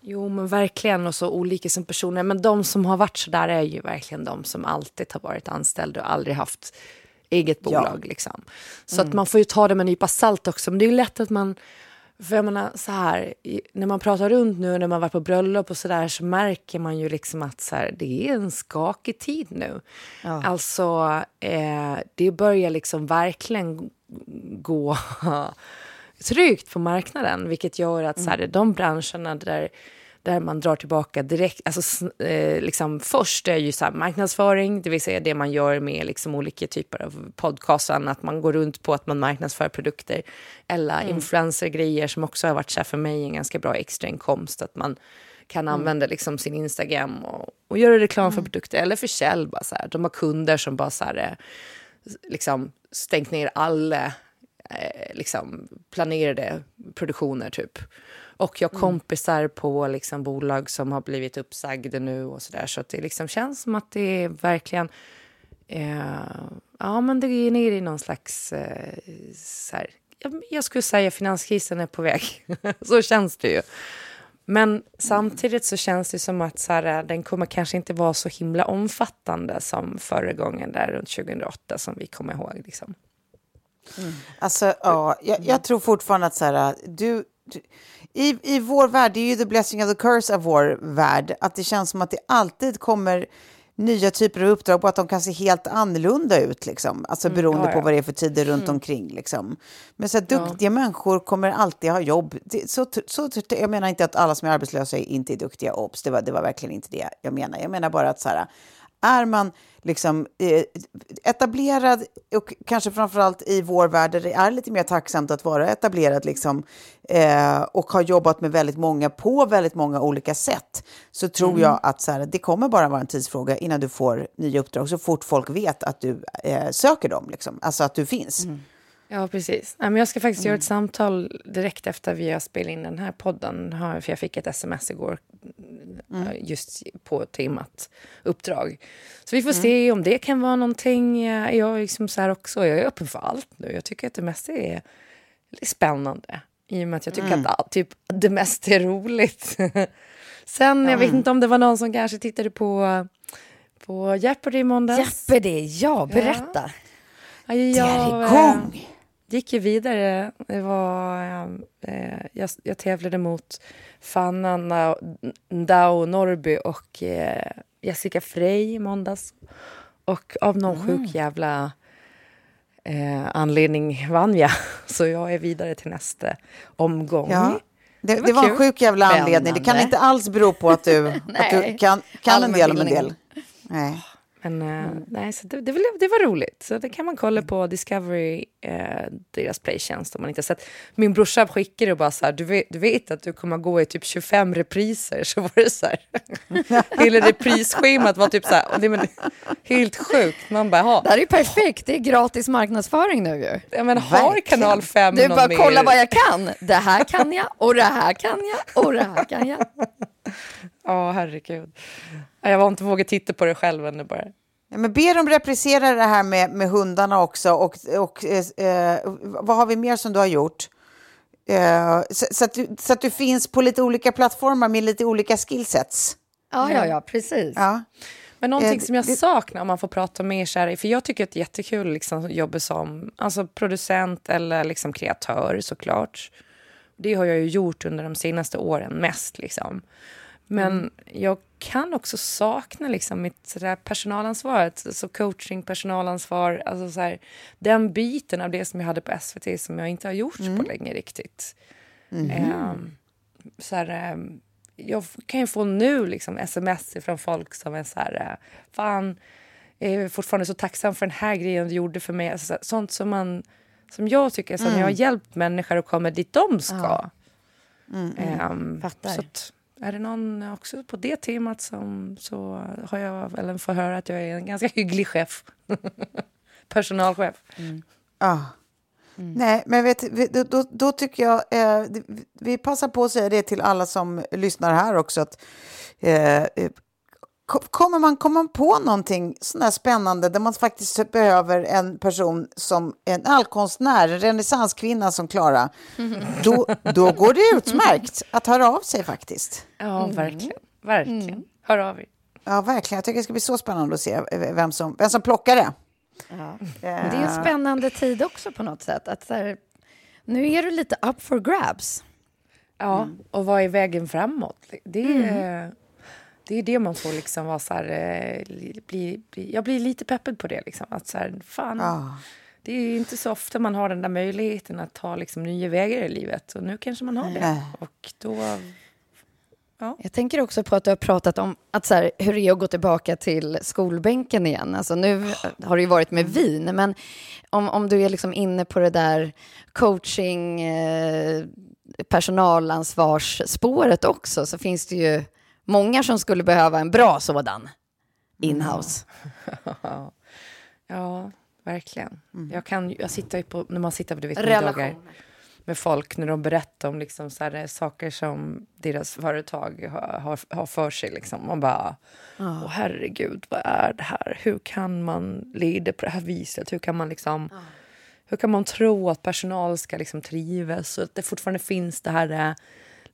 Jo, men verkligen. Och så olika som personer. Men de som har varit så där är ju verkligen de som alltid har varit anställda och aldrig haft eget bolag. Liksom. Så att man får ju ta det med en nypa salt också. Men det är ju lätt att man... För jag menar, så här, när man pratar runt nu, när man varit på bröllop och så där, så märker man ju liksom att så här, det är en skakig tid nu. Alltså, eh, det börjar liksom verkligen gå (laughs) tryggt på marknaden, vilket gör att så här, de branscherna där, där man drar tillbaka direkt, alltså eh, liksom först är ju så här marknadsföring, det vill säga det man gör med liksom olika typer av podcast, och annat, man går runt på att man marknadsför produkter, eller influencergrejer som också har varit så för mig en ganska bra extrainkomst, att man kan använda liksom sin Instagram och, och göra reklam för produkter, eller för Kjell, bara så här, de har kunder som bara så här, eh, liksom stängt ner alla eh, liksom planerade produktioner typ. Och jag har kompisar på liksom bolag som har blivit uppsagda nu och sådär. Så att det liksom känns som att det är verkligen... Eh, ja, men det är nere i någon slags... Eh, så här, jag, jag skulle säga finanskrisen är på väg. (laughs) så känns det ju. Men samtidigt så känns det som att så här, den kommer kanske inte vara så himla omfattande som förra gången där runt 2008 som vi kommer ihåg. Liksom. Alltså, ja, jag, jag tror fortfarande att så här, du, du, i, i vår värld, det är ju the blessing of the curse av vår värld, att det känns som att det alltid kommer nya typer av uppdrag och att de kan se helt annorlunda ut, liksom. alltså beroende ja, ja. på vad det är för tider runt omkring. Liksom. Men så här, duktiga människor kommer alltid ha jobb. Det, så, så, jag menar inte att alla som är arbetslösa inte är duktiga obs, det var, det var verkligen inte det jag menar. Jag menar bara att så här, är man liksom eh, etablerad och kanske framförallt i vår värld där det är lite mer tacksamt att vara etablerad liksom, eh, och har jobbat med väldigt många på väldigt många olika sätt så tror jag att så här, det kommer bara vara en tidsfråga innan du får nya uppdrag så fort folk vet att du eh, söker dem, liksom. alltså att du finns. Ja, precis. Men jag ska faktiskt göra ett samtal direkt efter vi har spelat in den här podden. För jag fick ett sms igår eh, just på temat uppdrag. Så vi får se om det kan vara någonting. Jag är liksom så här också, jag är öppen för allt nu. Jag tycker att det mesta är spännande. I och med att jag tycker att all- typ, det mesta är roligt. (laughs) Sen, jag vet inte om det var någon som kanske tittade på, på Jeopardy i måndags. Jeopardy, ja, berätta. Ja, Det är igång! Gick ju vidare. Det var, eh, jag, jag tävlade mot Fanna Na- Ndao Norby och eh, Jessica Frey i måndags. Och av någon sjuk jävla eh, anledning vann jag. (laughs) Så jag är vidare till nästa omgång. Ja. Det, Det det var var, kul. en sjuk jävla anledning. Det kan Spännande. inte alls bero på att du, att du (laughs) kan, kan en del om en del. Nej. Men eh, nej, så det, det, det var roligt. Så det kan man kolla på Discovery, eh, deras playtjänst om man inte har sett. Min brorsa skickade och bara så här, du vet, du vet att du kommer gå i typ 25 repriser. (laughs) Så var det så här. (laughs) Hela reprisschemat var typ så här, och det, men, helt sjukt. Man bara, ha. Det här är ju perfekt, det är gratis marknadsföring nu ju. Ja, men har Verkligen. kanal 5 Du bara mer? kolla vad jag kan. Det här kan jag och det här kan jag och det här kan jag. (laughs) Ja, herregud. Ja, Jag var inte vågat titta på det själv ännu bara. Ja, men be dem reprisera det här med, med hundarna också. Och, och, eh, eh, vad har vi mer som du har gjort? Eh, så, så, att du, så att du finns på lite olika plattformar med lite olika skillsets. Ja, ja, ja, precis. Ja. Men någonting Eh, som jag saknar om man får prata mer så här, för jag tycker att det är jättekul att liksom jobba som alltså producent eller liksom kreatör såklart. Det har jag ju gjort under de senaste åren mest liksom. Men jag kan också sakna liksom mitt där personalansvaret, alltså coaching, personalansvar, alltså så här, den biten av det som jag hade på SVT som jag inte har gjort på länge riktigt. Ehm, så här, ehm, jag kan ju få nu liksom sms från folk som är så här, eh, fan, jag är fortfarande så tacksam för den här grejen du gjorde för mig. Alltså, så- sånt som man, som jag tycker, så när jag har hjälpt människor att komma dit de ska. Ehm, Fattar. så att, är det någon också på det temat som så har jag väl får höra att jag är en ganska hygglig chef. (laughs) Personalchef. Ja. Nej, men vet, då, då, då tycker jag... Eh, vi passar på att säga det till alla som lyssnar här också. att eh, eh, kommer man komma på någonting sån här spännande där man faktiskt behöver en person som en allkonstnär, en renässanskvinna som Klara, (laughs) då, då går det utmärkt att höra av sig faktiskt. Ja, verkligen. Verkligen. Hör av er. Ja, verkligen. Jag tycker det ska bli så spännande att se vem som, vem som plockar det. Ja. Det är en spännande tid också på något sätt. Att så här, nu är du lite up for grabs. Ja, och vad är vägen framåt? Det är, det, är det man får liksom vara så här, eh, bli, bli, jag blir lite peppad på det. Liksom. Att så här, fan, Ja. Det är inte så ofta man har den där möjligheten att ta liksom, nya vägar i livet. Och nu kanske man har det. Och då... Jag tänker också på att du har pratat om att så här, hur det är att gå tillbaka till skolbänken igen. Alltså nu har det ju varit med vin, men om, om du är liksom inne på det där coaching, eh, personalansvarsspåret också, så finns det ju många som skulle behöva en bra sådan inhouse. (laughs) Ja, verkligen. Jag, kan, jag sitter ju på, när man sitter på du vet, Relationer. middagar med folk när de berättar om liksom så här, saker som deras företag har, har, har för sig. Liksom. Man bara, åh herregud, vad är det här? Hur kan man leda på det här viset? Hur kan man liksom... Hur kan man tro att personal ska liksom trivas och att det fortfarande finns det här eh,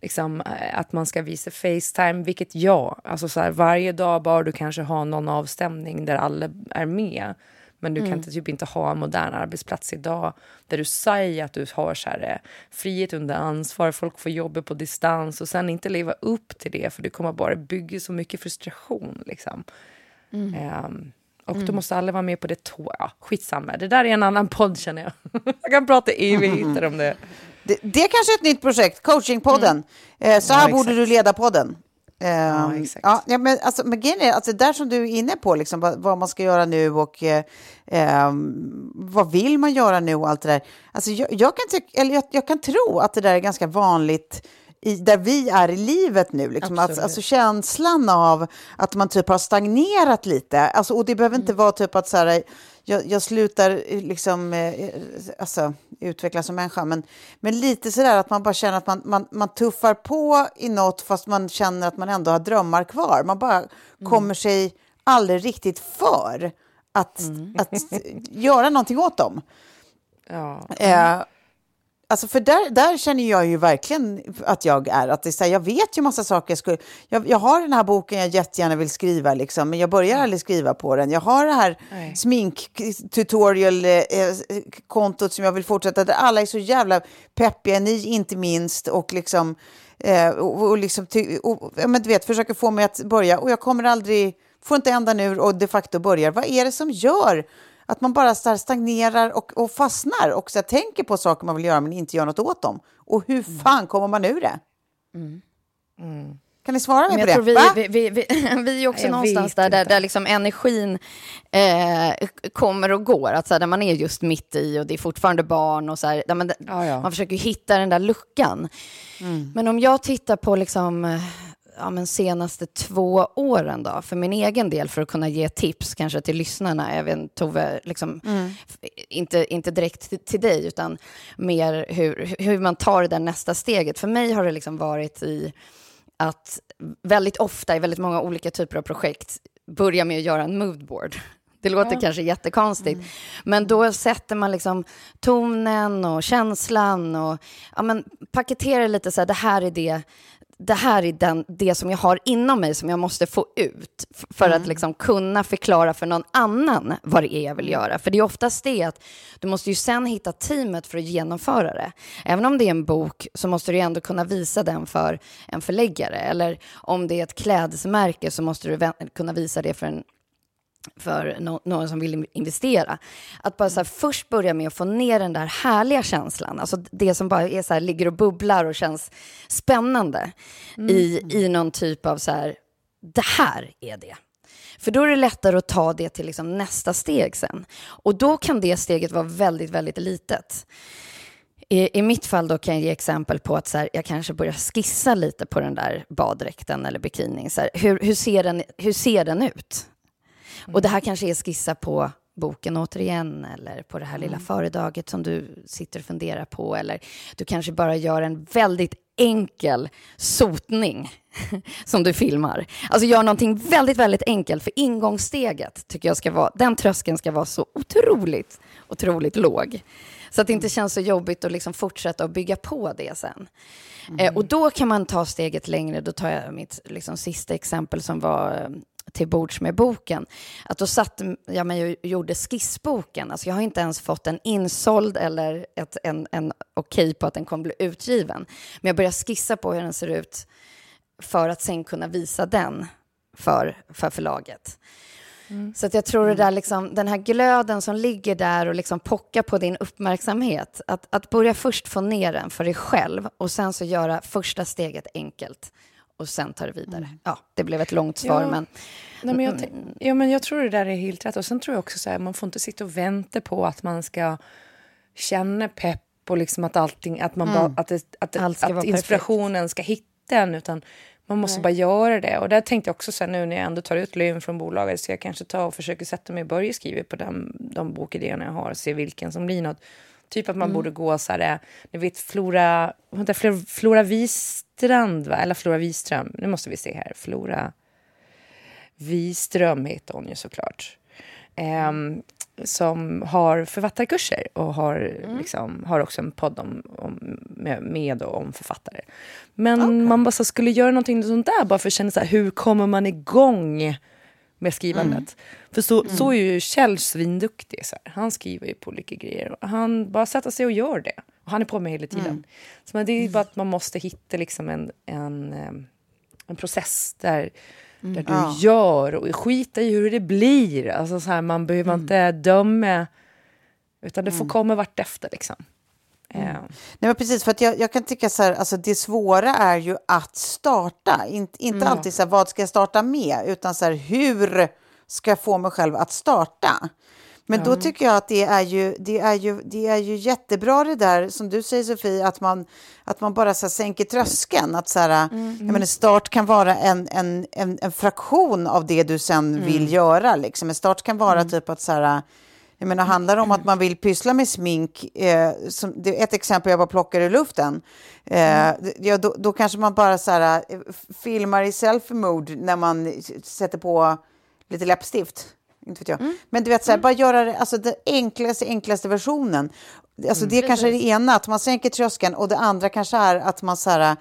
liksom, eh, att man ska visa Facetime, vilket ja, alltså så här, varje dag bara du kanske ha någon avstämning där alla är med. Men du kan inte, typ inte ha en modern arbetsplats idag där du säger att du har så här, eh, frihet under ansvar, folk får jobba på distans och sen inte leva upp till det för det kommer bara bygga så mycket frustration. Liksom. Ehm, och då måste alla vara med på det tå. Ja, skitsamma, det där är en annan podd känner jag. (laughs) jag kan prata evigheter om det. Det, det är kanske ett nytt projekt, coachingpodden. Eh, så här Mm. Ja, borde du leda podden. Eh, Ja, exakt. Ja, men alltså, men grejen är, alltså, där som du är inne på, liksom, vad, vad man ska göra nu och eh, ehm, vad vill man göra nu och allt det där. Alltså, jag, jag, kan eller jag, jag kan tro att det där är ganska vanligt i, där vi är i livet nu. Liksom. Absolut. alltså känslan av att man typ har stagnerat lite. Alltså, och det behöver inte vara typ att så här, jag, jag slutar eh, liksom, eh, alltså, utvecklas som människa, men, men lite sådär att man bara känner att man, man, man tuffar på i något fast man känner att man ändå har drömmar kvar. Man bara kommer sig aldrig riktigt för att, att göra någonting åt dem. Ja. Eh, alltså för där, där känner jag ju verkligen att jag är. Att det är så här, jag vet ju massa saker. Jag, skulle, jag, jag har den här boken jag jättegärna vill skriva, liksom, men jag börjar aldrig skriva på den. Jag har det här smink-tutorial-kontot som jag vill fortsätta, där alla är så jävla peppiga, ni inte minst. Och liksom, eh, och, och liksom och, men du vet, försöker få mig att börja. Och jag kommer aldrig, får inte ända nu och de facto börjar. Vad är det som gör att man bara så stagnerar och, och fastnar och så tänker på saker man vill göra men inte gör något åt dem? Och hur fan kommer man ur det? Kan ni svara mig på det? vi, vi, vi, vi, (laughs) vi är också Jag någonstans där, där, där liksom energin eh, kommer och går. Att så här, där man är just mitt i och det är fortfarande barn och så här, där man, Ja, ja. man försöker hitta den där luckan. Men om jag tittar på liksom, eh, ja, men senaste två åren då, för min egen del, för att kunna ge tips kanske till lyssnarna, även Tove, liksom, f- inte, inte direkt till, till dig, utan mer hur, hur man tar det där nästa steget. För mig har det liksom varit i att väldigt ofta i väldigt många olika typer av projekt börja med att göra en moodboard. Det låter kanske jättekonstigt, men då sätter man liksom tonen och känslan och ja, men paketerar lite så här, det här är det, det här är den, det som jag har inom mig som jag måste få ut för att liksom kunna förklara för någon annan vad det är jag vill göra. För det är oftast det att du måste ju sen hitta teamet för att genomföra det. Även om det är en bok så måste du ändå kunna visa den för en förläggare. Eller om det är ett klädesmärke så måste du kunna visa det för en för nå- någon som vill investera. Att bara så här, först börja med att få ner den där härliga känslan, alltså det som bara är så här, ligger och bubblar och känns spännande i, i någon typ av så här, det här är det. För då är det lättare att ta det till liksom nästa steg sen. Och då kan det steget vara väldigt, väldigt litet. I, I mitt fall då kan jag ge exempel på att så här, jag kanske börjar skissa lite på den där baddräkten eller bikinin. Så här, hur, hur, ser den, hur ser den ut? Och det här kanske är skissa på boken återigen eller på det här lilla föredraget som du sitter och funderar på. Eller du kanske bara gör en väldigt enkel sotning (laughs) som du filmar. Alltså gör någonting väldigt, väldigt enkelt, för ingångssteget tycker jag ska vara, den tröskeln ska vara så otroligt, otroligt låg. Så att det inte känns så jobbigt att liksom fortsätta att bygga på det sen. Mm. Eh, och då kan man ta steget längre, då tar jag mitt liksom, sista exempel som var eh, till bords med boken. Att då satt jag mig och gjorde skissboken. Alltså jag har inte ens fått en insåld eller ett, en, en okej okay på att den kommer bli utgiven. Men jag börjar skissa på hur den ser ut för att sen kunna visa den för, för förlaget. Mm. Så att jag tror det där liksom, den här glöden som ligger där och liksom pockar på din uppmärksamhet, att, att börja först få ner den för dig själv och sen så göra första steget enkelt och sen ta det vidare. Mm. Ja, det blev ett långt svar, ja. men... Nej, men jag, ja, men jag tror det där är helt rätt. Och sen tror jag också så här, man får inte sitta och vänta på att man ska känna pepp och liksom att allting, att man mm. bara, att, det, att, att, att inspirationen perfekt. ska hitta en, utan man måste Nej. bara göra det. Och där tänkte jag också så här, nu när jag ändå tar ut lön från bolaget, så jag kanske ta och försöker sätta mig och börja skriva på den, de bokidéerna jag har och se vilken som blir något. Typ att man mm. borde gå så här, ni vet Flora, Flora, Flora Wistrand, va? eller Flora Wiström, nu måste vi se här, Flora Wiström heter hon ju såklart. Um, som har författarkurser och har, mm. liksom, har också en podd om, om, med, med och om författare. Men okay. man bara så skulle göra någonting sånt där bara för att känna så här, hur kommer man igång med skrivandet? Mm. För så, mm. så är ju Kjell svinduktig. Så här. Han skriver ju på olika grejer. Han bara sätter sig och gör det. Och han är på mig hela tiden. Mm. Så det är bara att man måste hitta liksom en, en, eh, en process där Mm. Där du ja. gör och skita i hur det blir. Alltså så här, man behöver mm. inte döma, utan det får mm. komma vartefter. Liksom. Mm. Nej, men precis, för jag, jag kan tycka så här, alltså det svåra är ju att starta. In, inte mm. alltid så här, vad ska jag starta med, utan så här, hur ska jag få mig själv att starta? Men då tycker jag att det är, ju, det, är ju, det är ju jättebra det där som du säger Sofie, att man, att man bara så här, sänker tröskeln. Att så här, mm. jag menar, start kan vara en, en, en, en fraktion av det du sen mm. vill göra. Liksom. En start kan vara mm. typ att så här, jag menar, handlar det om att man vill pyssla med smink, eh, som, det är ett exempel jag bara plockar i luften, eh, ja, då, då, kanske man bara så här, eh, filmar i selfie-mode när man sätter på lite läppstift. Inte vet jag. Mm. Men du vet, så här, mm. bara göra det, alltså den enklaste, enklaste versionen. Alltså mm. det är kanske är det ena, att man sänker tröskeln och det andra kanske är att man så här,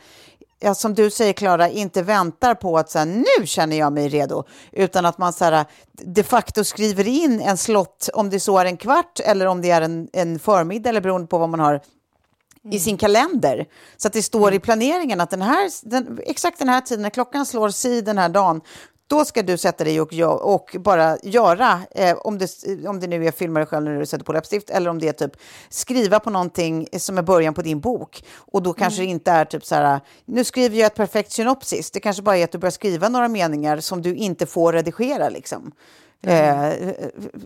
ja, som du säger Klara, inte väntar på att så här, nu känner jag mig redo, utan att man så här, de facto skriver in en slott, om det så är en kvart eller om det är en, en förmiddag eller beroende på vad man har mm. i sin kalender. Så att det står mm. i planeringen att den här, den, exakt den här tiden, när klockan slår si den här dagen, då ska du sätta dig och, och bara göra, eh, om, det, om det nu är filma dig själv när du sätter på läppstift, eller om det är typ skriva på någonting som är början på din bok. Och då kanske mm. det inte är typ så här, nu skriver jag ett perfekt synopsis. Det kanske bara är att du börjar skriva några meningar som du inte får redigera. Liksom. Mm.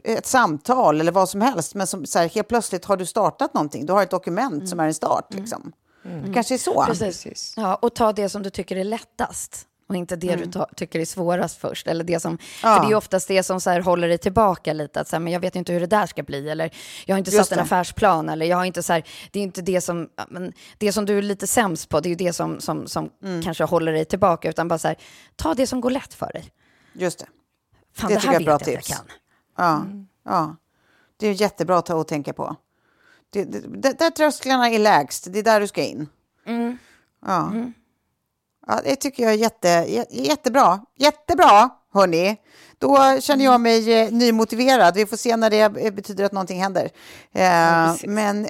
Eh, ett samtal eller vad som helst. Men som, så här, helt plötsligt har du startat någonting. Du har ett dokument mm. som är en start. Mm. Liksom. Mm. Det kanske är så. Precis. Ja, och ta det som du tycker är lättast och inte det mm. du tycker är svårast först. Eller det som, ja. För det är oftast det som så här, håller dig tillbaka lite. Att så här, men jag vet inte hur det där ska bli. Eller jag har inte Just satt det. en affärsplan. Eller jag har inte så här, det är inte det som, men det som du är lite sämst på. Det är ju det som, som, som mm. kanske håller dig tillbaka. Utan bara så här, ta det som går lätt för dig. Just det. Fan, det, det här jag vet jag att jag kan. Ja, mm. ja. Det är jättebra att ta och tänka på. Det, det, där trösklarna är lägst, det är där du ska in. Mm. Ja. Ja, det tycker jag är jätte, jättebra. Jättebra, hörni. Då känner jag mig eh, nymotiverad. Vi får se när det betyder att någonting händer. Eh, ja, men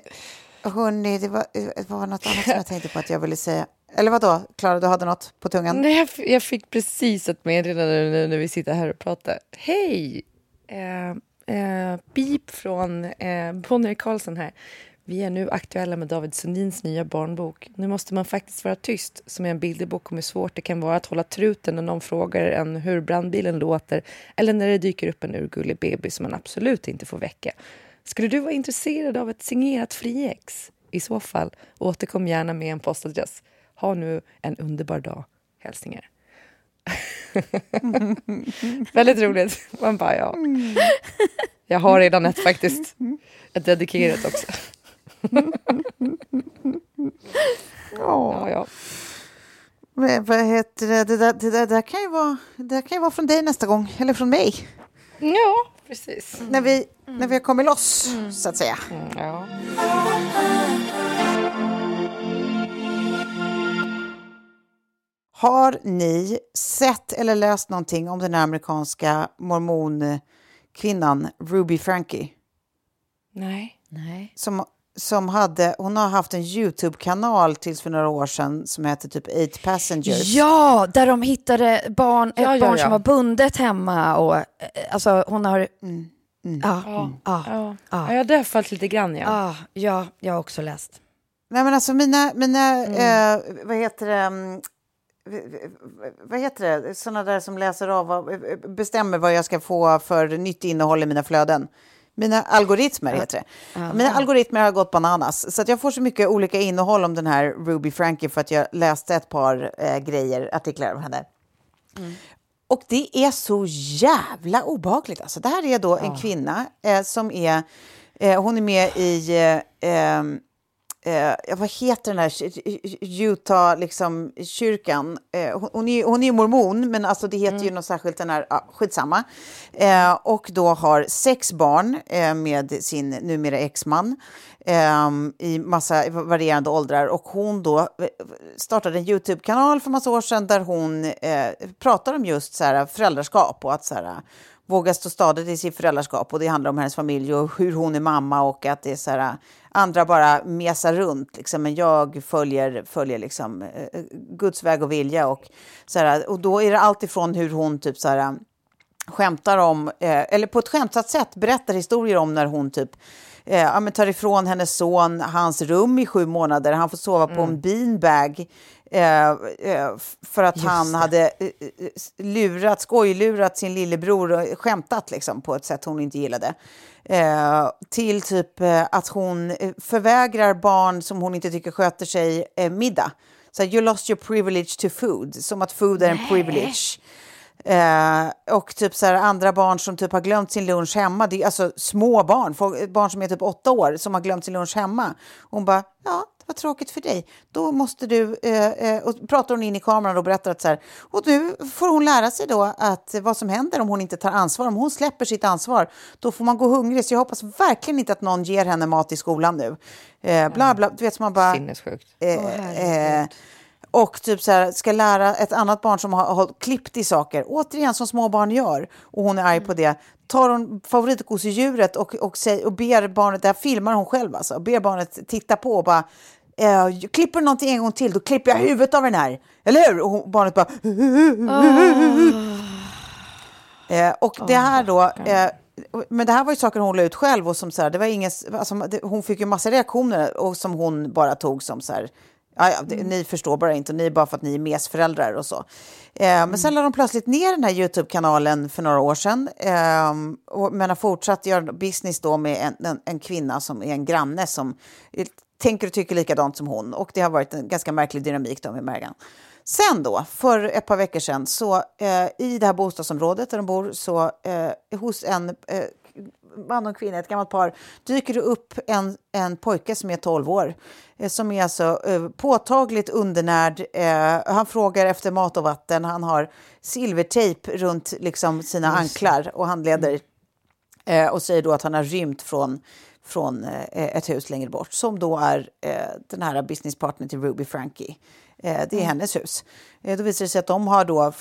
hörni, det var, det var något annat som jag tänkte på att jag ville säga. Eller vad då? Klara, du hade något på tungan? Nej, jag fick precis ett meddelande nu när vi sitter här och pratar. Hej! Eh, eh, pip från eh, Bonnier Karlsson här. Vi är nu aktuella med David Sundins nya barnbok. Nu måste man faktiskt vara tyst, som är en bilderbok om hur svårt det kan vara att hålla truten när någon frågar en hur brandbilen låter eller när det dyker upp en urgullig bebis som man absolut inte får väcka. Skulle du vara intresserad av ett signerat friex? I så fall, återkom gärna med en postadress. Ha nu en underbar dag. Hälsningar. (laughs) Väldigt roligt. Man bara, ja. Jag har redan ett faktiskt. Ett dedikerat också. Ja, ja. Men vad heter det? Det, där, det, där, det, där kan ju vara, det där kan ju vara från dig nästa gång, eller från mig. Ja, precis. När, vi, när vi har kommit loss, så att säga. Mm, ja. Har ni sett eller läst någonting om den amerikanska mormonkvinnan Ruby Frankie? Nej. Nej. Som, som hade, hon har haft en YouTube-kanal tills för några år sedan som heter typ Eight Passengers. Ja, där de hittade barn, Ja, ett ja, barn ja. som var bundet hemma och eh, alltså hon har... Mm, Ja, Ja. ja, Ja. ja. Ja, det har fallit lite grann, ja. ja, ja, jag har också läst. Nej men alltså mina, mina Mm. eh, vad heter det, mm, vad heter det, sådana där som läser av, eh, bestämmer vad jag ska få för nytt innehåll i mina flöden. Mina algoritmer heter det. Mina algoritmer har gått bananas. Så jag får så mycket olika innehåll om den här Ruby Frankie för att jag läste ett par eh, grejer, artiklar om henne. Och det är så jävla obehagligt. Alltså, det här är då en kvinna eh, som är... Eh, hon är med i... Eh, vad heter den här ky- Utah liksom, kyrkan? Eh, hon, hon, är, hon är mormon, men alltså det heter ju något särskilt den här... Ja, skitsamma. Eh, och då har sex barn eh, med sin numera exman eh, i massa varierande åldrar. Och hon då eh, startade en YouTube-kanal för massa år sedan där hon eh, pratar om just så här, föräldraskap och att så här, våga stå stadigt i sitt föräldraskap. Och det handlar om hennes familj och hur hon är mamma och att det är så här, andra bara mesar runt. Liksom, men jag följer, följer liksom, eh, Guds väg och vilja. Och, så här, och då är det allt ifrån hur hon typ så här, skämtar om, eh, eller på ett skämtsamt sätt berättar historier om när hon typ eh, ja, tar ifrån hennes son hans rum i sju månader. Han får sova på en beanbag. Eh, eh, för att han hade eh, lurat, skojlurat sin lillebror och skämtat liksom, på ett sätt hon inte gillade. Till typ att hon förvägrar barn som hon inte tycker sköter sig middag. Så you lost your privilege to food, som att food är en privilege. Eh, och typ så här, andra barn som typ har glömt sin lunch hemma, det är alltså små barn, folk, barn som är typ åtta år som har glömt sin lunch hemma. Hon bara, ja, var tråkigt för dig. Då måste du, eh, eh, och pratar hon in i kameran och berättar att så här, och nu får hon lära sig då att vad som händer om hon inte tar ansvar, om hon släpper sitt ansvar, då får man gå hungrig. Så jag hoppas verkligen inte att någon ger henne mat i skolan nu. Eh, bla, bla, du vet, som man bara... Sinnessjukt. Eh, eh, och typ så här, ska lära ett annat barn som har, har klippt i saker, återigen som små barn gör, och hon är arg på det, tar hon favoritgosedjuret och, och, säger, och ber barnet, det här filmar hon själv alltså, och ber barnet titta på och bara eh, klipper du någonting en gång till, då klipper jag huvudet av den här. Eller hur? Och barnet bara... Eh, och det här då... Eh, men det här var ju saker hon la ut själv och som så här, det var ingen, alltså, det, hon fick ju massa reaktioner och som hon bara tog som så här, ja, ja, det, ni förstår bara inte och ni är bara för att ni är mesföräldrar och så. Eh, Men sen la de plötsligt ner den här YouTube-kanalen för några år sedan. Eh, och, men har fortsatt göra business då med en, en, en kvinna som är en granne som tänker och tycker likadant som hon. Och det har varit en ganska märklig dynamik då med Mergan. Sen då, för ett par veckor sedan, så eh, i det här bostadsområdet där de bor, så eh, hos en eh, man och kvinna, ett gammalt par, dyker det upp en, en pojke som är 12 år. Eh, som är alltså eh, påtagligt undernärd. Eh, han frågar efter mat och vatten. Han har silvertejp runt liksom, sina anklar och handleder. Eh, och säger då att han har rymt från, från eh, ett hus längre bort. Som då är eh, den här businesspartnern till Ruby Frankie. Eh, det är hennes hus. Då visar det sig att de har då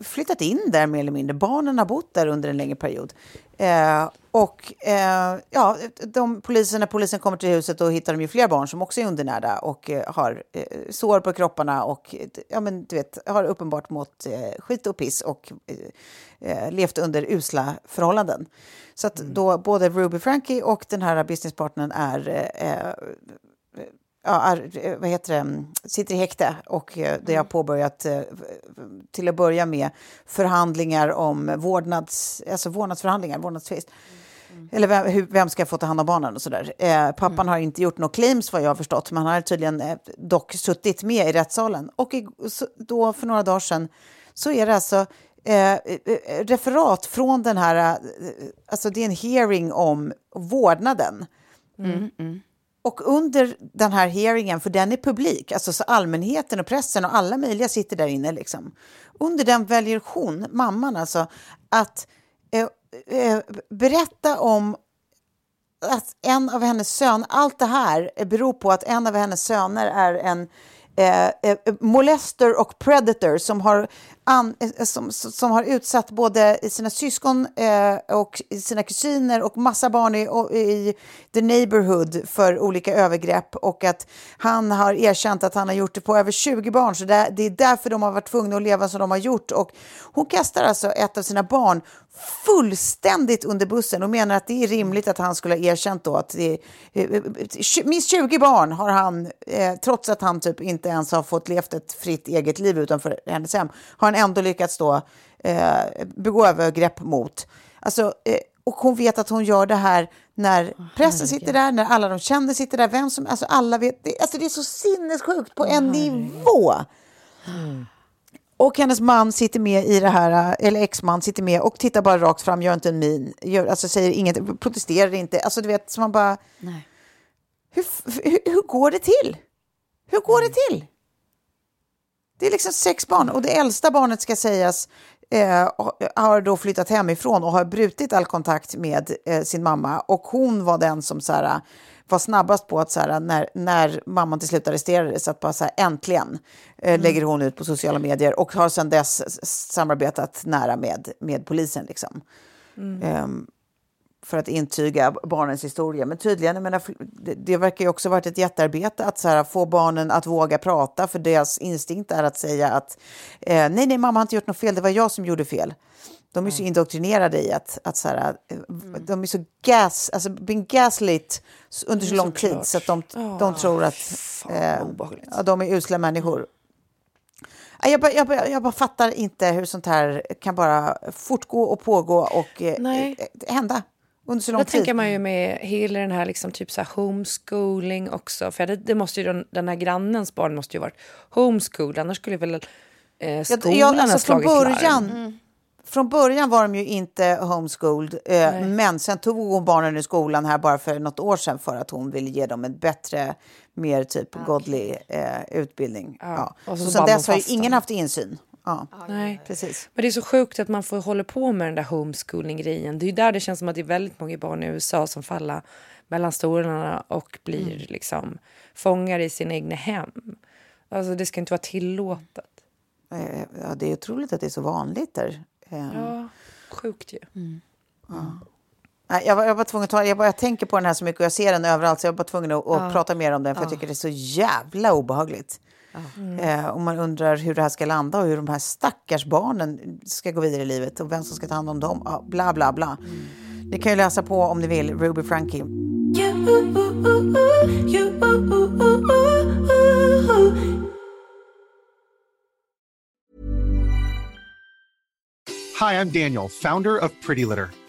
flyttat in där mer eller mindre. Barnen har bott där under en längre period. Eh, och eh, ja, de, polisen, när polisen kommer till huset då hittar de ju fler barn som också är undernärda och eh, har sår på kropparna och ja, men, du vet, har uppenbart mått skit och piss och levt under usla förhållanden. Så att då både Ruby Frankie och den här businesspartnern är eh, ja, är, eh, vad heter det, sitter i häkte och eh, det har påbörjat eh, till att börja med förhandlingar om vårdnads, alltså vårdnadsförhandlingar, vårdnadstvist. Eller vem, hur, vem ska få ta hand om barnen och sådär. Eh, pappan har inte gjort några claims vad jag har förstått, men han har tydligen eh, dock suttit med i rättssalen. Och i, så, då för några dagar sedan så är det alltså eh, eh, referat från den här, eh, alltså det är en hearing om vårdnaden. och under den här hearingen, för den är publik, alltså så allmänheten och pressen och alla möjliga sitter där inne. Liksom. Under den väljer hon, mamman alltså, att eh, eh, berätta om att en av hennes söner, allt det här beror på att en av hennes söner är en eh, eh, molester och predator som har, an, eh, eh, som, som har utsatt både sina syskon eh, och sina kusiner och massa barn i, i the neighborhood för olika övergrepp. Och att han har erkänt att han har gjort det på över 20 barn. Så det, det är därför de har varit tvungna att leva som de har gjort. Och hon kastar alltså ett av sina barn fullständigt under bussen och menar att det är rimligt att han skulle ha erkänt då att det eh, är, minst 20 barn har han, eh, trots att han typ inte ens har fått levt ett fritt eget liv utanför hennes hem, har han ändå lyckats då eh, begå övergrepp mot. Alltså, eh, och hon vet att hon gör det här när oh, pressen sitter där, när alla de känner sitter där, vem som, alltså alla vet, det, alltså det är så sinnessjukt på oh, en nivå. Mm. Och hennes man sitter med i det här, eller exman sitter med och tittar bara rakt fram, gör inte en min, gör, alltså säger inget, protesterar inte. Alltså du vet, så man bara... Nej. Hur, hur, hur går det till? Hur går det till? Det är liksom sex barn och det äldsta barnet ska sägas eh, har då flyttat hemifrån och har brutit all kontakt med eh, sin mamma och hon var den som så här, var snabbast på att så här, när, när mamman till slut arresterades, att bara så här, äntligen eh, mm. lägger hon ut på sociala medier och har sedan dess samarbetat nära med, med polisen. Liksom. Mm. Um, för att intyga barnens historia. Men tydligen, menar, det, det verkar ju också varit ett jättearbete att så här, få barnen att våga prata, för deras instinkt är att säga att eh, nej, nej, mamma har inte gjort något fel, det var jag som gjorde fel. De är så indoktrinerade i att, att så här, mm. de är så gas, alltså been gaslit under så lång tid klart. så att de, oh, de tror att eh, ja, de är usla människor. Jag bara, jag, bara, jag bara fattar inte hur sånt här kan bara fortgå och pågå och eh, hända under så lång Då tid. tänker man ju med hela den här liksom typ så här homeschooling också. För det, det måste ju, den, den här grannens barn måste ju varit homeschooled, annars skulle väl eh, skolan ja, alltså ha slagit början, larm. Mm från början var de ju inte homeschooled, eh, men sen tog hon barnen i skolan här bara för något år sedan för att hon ville ge dem en bättre, mer typ okay. godlig eh, utbildning. Ja. Ja. Så, så sen dess har ju ingen haft insyn. Ja, Nej. precis. Men det är så sjukt att man får hålla på med den där homeschooling-grejen. Det är ju där det känns som att det är väldigt många barn i USA som faller mellan stolarna och blir mm. liksom fångar i sina egna hem. Alltså det ska inte vara tillåtet. Eh, ja, det är otroligt att det är så vanligt där. Ehm. Ja, sjukt ju. Mm. Ja. Jag var, jag var tvungen att ta, jag, bara, jag tänker på den här så mycket och jag ser den överallt så jag var tvungen att, ja. prata mer om den för ja. jag tycker det är så jävla obehagligt. Mm. Eh, och man undrar hur det här ska landa och hur de här stackars barnen ska gå vidare i livet och vem som ska ta hand om dem. Ja, bla, bla, bla. Mm. Ni kan ju läsa på om ni vill, Ruby Frankie. Hi, I'm Daniel, founder of Pretty Litter.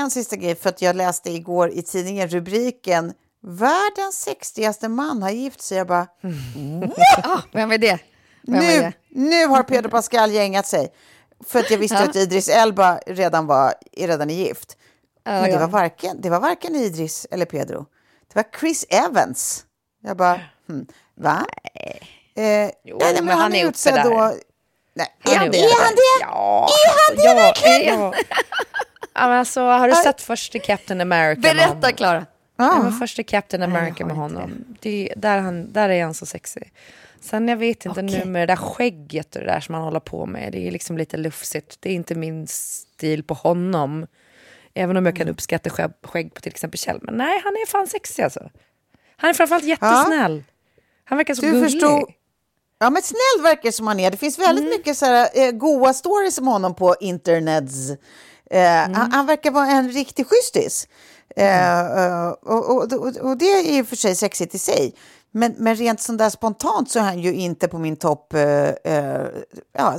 En sista grej, för att jag läste igår i tidningen rubriken Världens sexigaste man har gift sig. Jag bara... (laughs) Ah, vem är det? Vem är Nu, det? nu har Pedro Pascal gängat sig. För att jag visste Ja. att Idris Elba redan, var, redan är gift. Ja, Men det ja. var, varken, det var varken Idris eller Pedro. Det var Chris Evans. Jag bara, hmm, va? Eh, Jo, nej, nej, men han är utsedd då. Nej, är, han, är han det? Ja, Är han det ja, verkligen? Ja. Ja, alltså, har du sett första Captain America? med Berätta? Klara. Ja, men första Captain America med honom. Det, där, han, där är han så sexig. Sen jag vet inte nu med det där skägget och det där som han håller på med. Det är liksom lite lufsigt. Det är inte min stil på honom. Även om jag kan uppskatta skägg, skägg på till exempel Kjell. Men nej, han är fan sexig alltså. Han är framförallt jättesnäll. Han verkar så Du gullig. förstod. Ja, men snäll verkar som han är. Det finns väldigt Mm. mycket så här, eh, goa stories om honom på internets. Eh, Mm. han, han verkar vara en riktig schystis. Eh, eh, och, och, och, och det är och för sig sexigt i sig. Men, men rent sånt där spontant så är han ju inte på min topp ja,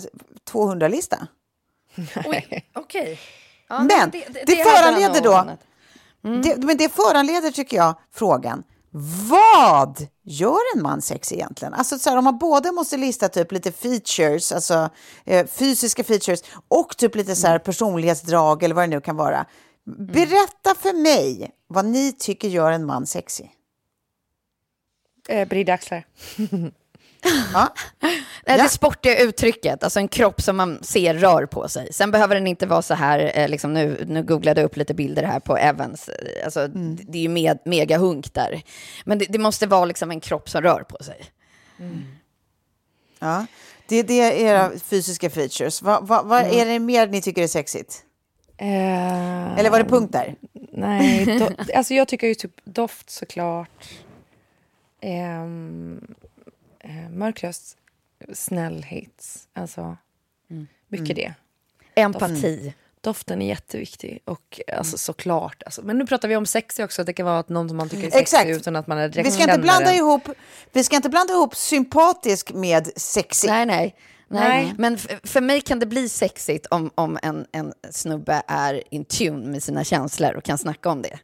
200-lista. (laughs) Oj, okej. Ja, men det- det, det- föranleder då... anat. Det, men det föranleder, tycker jag, frågan. Vad gör en man sex egentligen? Alltså så här, om man både måste lista typ lite features, alltså eh, fysiska features och typ lite så här personlighetsdrag eller vad det nu kan vara. Berätta för mig vad ni tycker gör en man sexig. Eh, axlar. (laughs) Ja. Nej, (laughs) Det sportiga uttrycket, alltså en kropp som man ser rör på sig. Sen behöver den inte vara så här, eh, liksom nu, nu googlade jag upp lite bilder här på Evans, eh, alltså, Mm. det är ju med, mega hunk där. Men det, det måste vara liksom en kropp som rör på sig. Ja. Det, det är era fysiska features. Vad vad- vad är det mer ni tycker är sexigt? Eh, Eller var det punkt där? Nej, do, (laughs) alltså jag tycker ju typ doft såklart. Um, eh, mörkröst, snällhet. Alltså, mycket det. Empati. Doft, doften är jätteviktig. Och alltså, såklart. Alltså, men nu pratar vi om sexig också. Det kan vara att någon som man tycker är sexig utan att man är direkt Vi ska, inte blanda den. ihop, vi ska inte blanda ihop sympatisk med sexig. Nej, nej. Nej, Nej. men för mig kan det bli sexigt om, om en, en snubbe är in tune med sina känslor och kan snacka om det.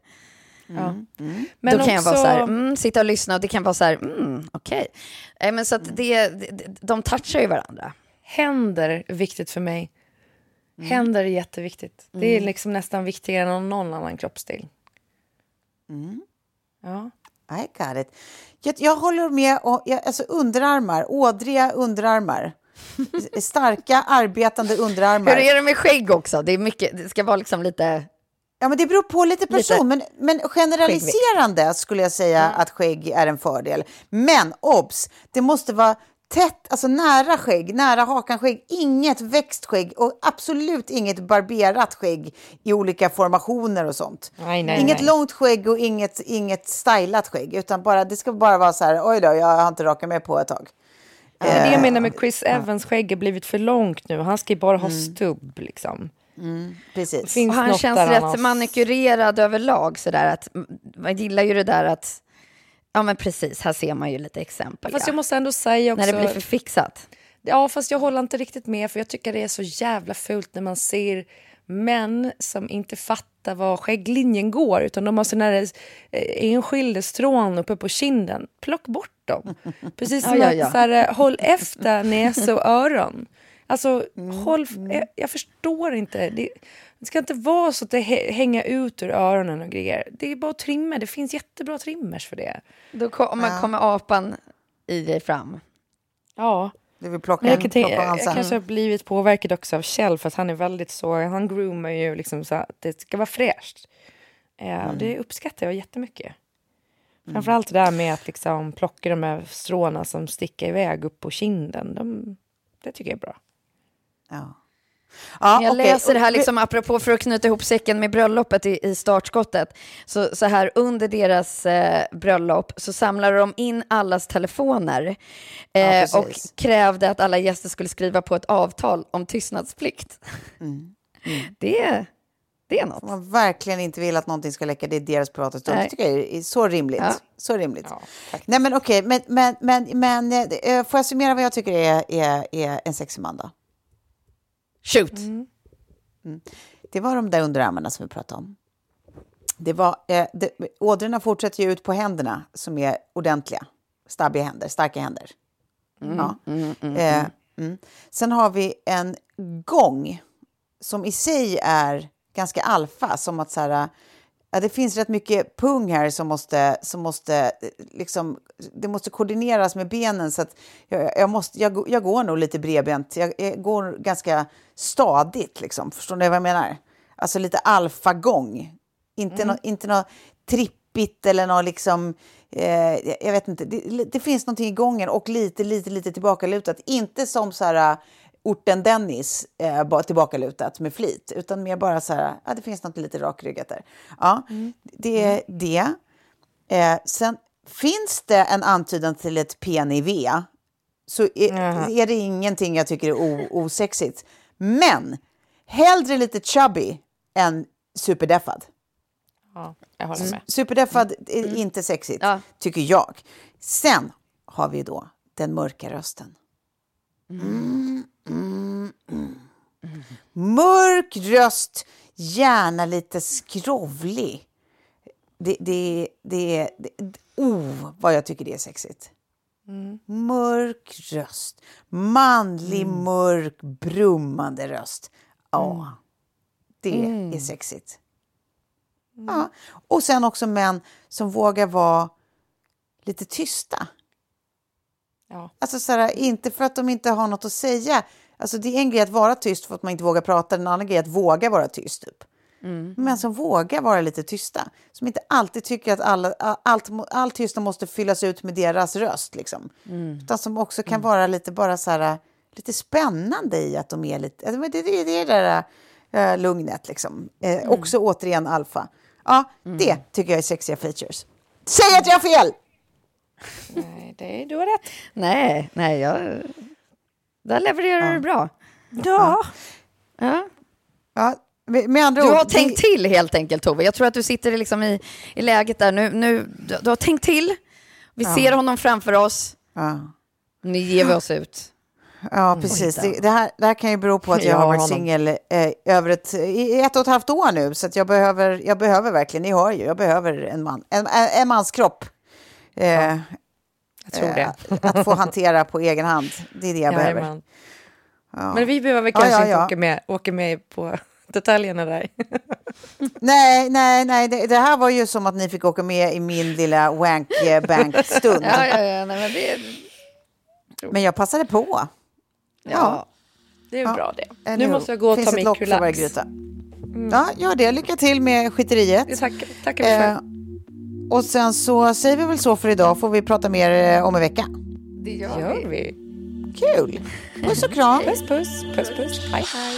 Ja. Mm. Men Då kan jag vara också- så här, mm, sitta och lyssna och det kan vara så här, mm, okej. Eh, Men så att det, det, de touchar ju varandra. Händer viktigt för mig. Mm. Händer är jätteviktigt. Det är liksom nästan viktigare än någon annan kroppsdel. Mm. Ja. I got it. Jag, jag håller med om jag, alltså underarmar, ådriga underarmar. (laughs) Starka, arbetande underarmar. Hur är det med skägg också? Det, är mycket, det ska vara liksom lite... Ja, men det beror på lite person, Lite men, men generaliserande skulle jag säga att skägg är en fördel. Men obs, det måste vara tätt, alltså nära skägg, nära hakanskägg, inget växtskägg och absolut inget barberat skägg i olika formationer och sånt. Nej, nej, inget nej. långt skägg och inget, inget stylat skägg, utan bara, det ska bara vara så här, oj då, jag har inte rakat mig på ett tag. Ja, det jag menar med Eh, Chris Evans skägg har blivit för långt nu. Han ska ju bara ha Mm. stubb liksom. Precis. Finns Och han känns rätt han har- manikurerad överlag sådär att mm, man gillar ju det där att, ja men precis, här ser man ju lite exempel. Fast ja. jag måste ändå säga också... När det blir för fixat. Ja, fast jag håller inte riktigt med för jag tycker det är så jävla fult när man ser män som inte fattar var skägglinjen går utan de har såna här eh, enskilda strån uppe på kinden. Plock bort dem. Precis (laughs) som Ja, ja, att ja. Så här, eh, håll efter näsa och öron. Alltså, Mm, håll, jag, jag förstår inte. Det, det ska inte vara så att det hä- hänger ut ur öronen och grejer. Det är bara trimma. Det finns jättebra trimmers för det. Då kommer, kommer apan i dig fram. Ja. Du vill plocka Men jag, kan tänka, plocka jag, jag kanske har blivit påverkad också av Kjell för att han är väldigt så, han groomar ju liksom så att det ska vara fräscht. Eh, och Det uppskattar jag jättemycket. Framförallt det där med att liksom plocka de här stråna som sticker iväg upp på kinden. De, det tycker jag är bra. Ja. Ja, jag okej. läser här, liksom, apropå för att knyta ihop säcken med bröllopet i, i startskottet. Så, så här under deras eh, bröllop så samlade de in allas telefoner eh, precis. och krävde att alla gäster skulle skriva på ett avtal om tystnadsplikt. Mm. (laughs) Det, det är något. Om man verkligen inte vill att någonting ska läcka, det är deras privata stund. Det tycker jag är så rimligt. Ja. Så rimligt. Nej men okej, men, men, men, men eh, får jag summera vad jag tycker är, är, är en sexig man då? Shoot! Mm. Det var de där underarmarna som vi pratade om. Det var, eh, det, ådrorna fortsätter ju ut på händerna som är ordentliga. Stabbiga händer, starka händer. Ja. Eh, mm. Sen har vi en gång som i sig är ganska alfa. Som att så här, ja, det finns rätt mycket pung här som måste, som måste eh, liksom, det måste koordineras med benen. Så att jag, jag, måste, jag, jag går nog lite bredbent. Jag, jag går ganska stadigt. Liksom. Förstår ni vad jag menar? Alltså lite alfagång. Inte mm. något inte nå trippigt eller något liksom... Eh, jag vet inte. Det, det finns någonting i gången och lite, lite, lite tillbakalutat. Inte som så här orten Dennis eh, tillbakalutat med flit, utan mer bara så här, ja, det finns något lite rakryggat där. Ja, det är det. Eh, sen finns det en antydan till ett PNIV så är, är det ingenting jag tycker är osexigt. Men hellre lite chubby än superdeffad. Ja, jag håller med. Superdeffad är inte sexigt, tycker jag. Sen har vi då den mörka rösten. Mm, mm, mm. Mörk röst, gärna lite skrovlig. Det, det, det, det, oh, vad jag tycker det är sexigt. Mörk röst, manlig, mörk, brummande röst. Ja, det är sexigt. Ja. Och sen också män som vågar vara lite tysta. Ja. Alltså så här, inte för att de inte har något att säga. Alltså det är en grej att vara tyst för att man inte vågar prata, en annan grej att våga vara tyst. Typ. Men som vågar vara lite tysta. Som inte alltid tycker att alla, allt, all tystnad måste fyllas ut med deras röst. Liksom. Utan som också kan vara lite bara så här, lite spännande i att de är lite... Det, det, det, det är det där äh, lugnet liksom. Eh, Också återigen alfa. Ja, det tycker jag är sexiga features. Säg att jag har fel! Nej, det, du har rätt. Nej, nej, jag... Där levererar du bra. Ja. Ja. ja. Med, andra Du ord, har det- tänkt till helt enkelt Tove. Jag tror att du sitter liksom i, i läget där nu. nu du, du har tänkt till. Vi Ja. ser honom framför oss. Ja. Nu ger vi oss ut. Ja, precis. Det, det, här, det här kan ju bero på att jag Ja, har varit singel eh, över ett, i ett och ett halvt år nu. Så att jag, behöver, jag behöver verkligen, ni hör ju, jag behöver en man. En, en, en mans kropp. Eh, Jag tror det. eh, att få hantera på egen hand. Det är det jag behöver. Jajamän. Ja. Men vi behöver Ja, kanske ja, inte ja. åka med, åka med på (laughs) detaljerna där. (laughs) Nej, nej, nej. Det, det här var ju som att ni fick åka med i min lilla wank eh. (laughs) Ja, ja, ja. Nej, men det, Men jag passade på. ja. Det är Ja. bra det. Eller Nu måste jag gå och ta kulax. gryta. Ja, gör det. Lycka till med skiteriet. Tack, tackar för. Eh, och sen så säger vi väl så för idag. Får vi prata mer eh, om en vecka. Det gör, Gör vi. vi. Kul! Puss och kram. Puss, puss. Puss, puss. Hej, hej.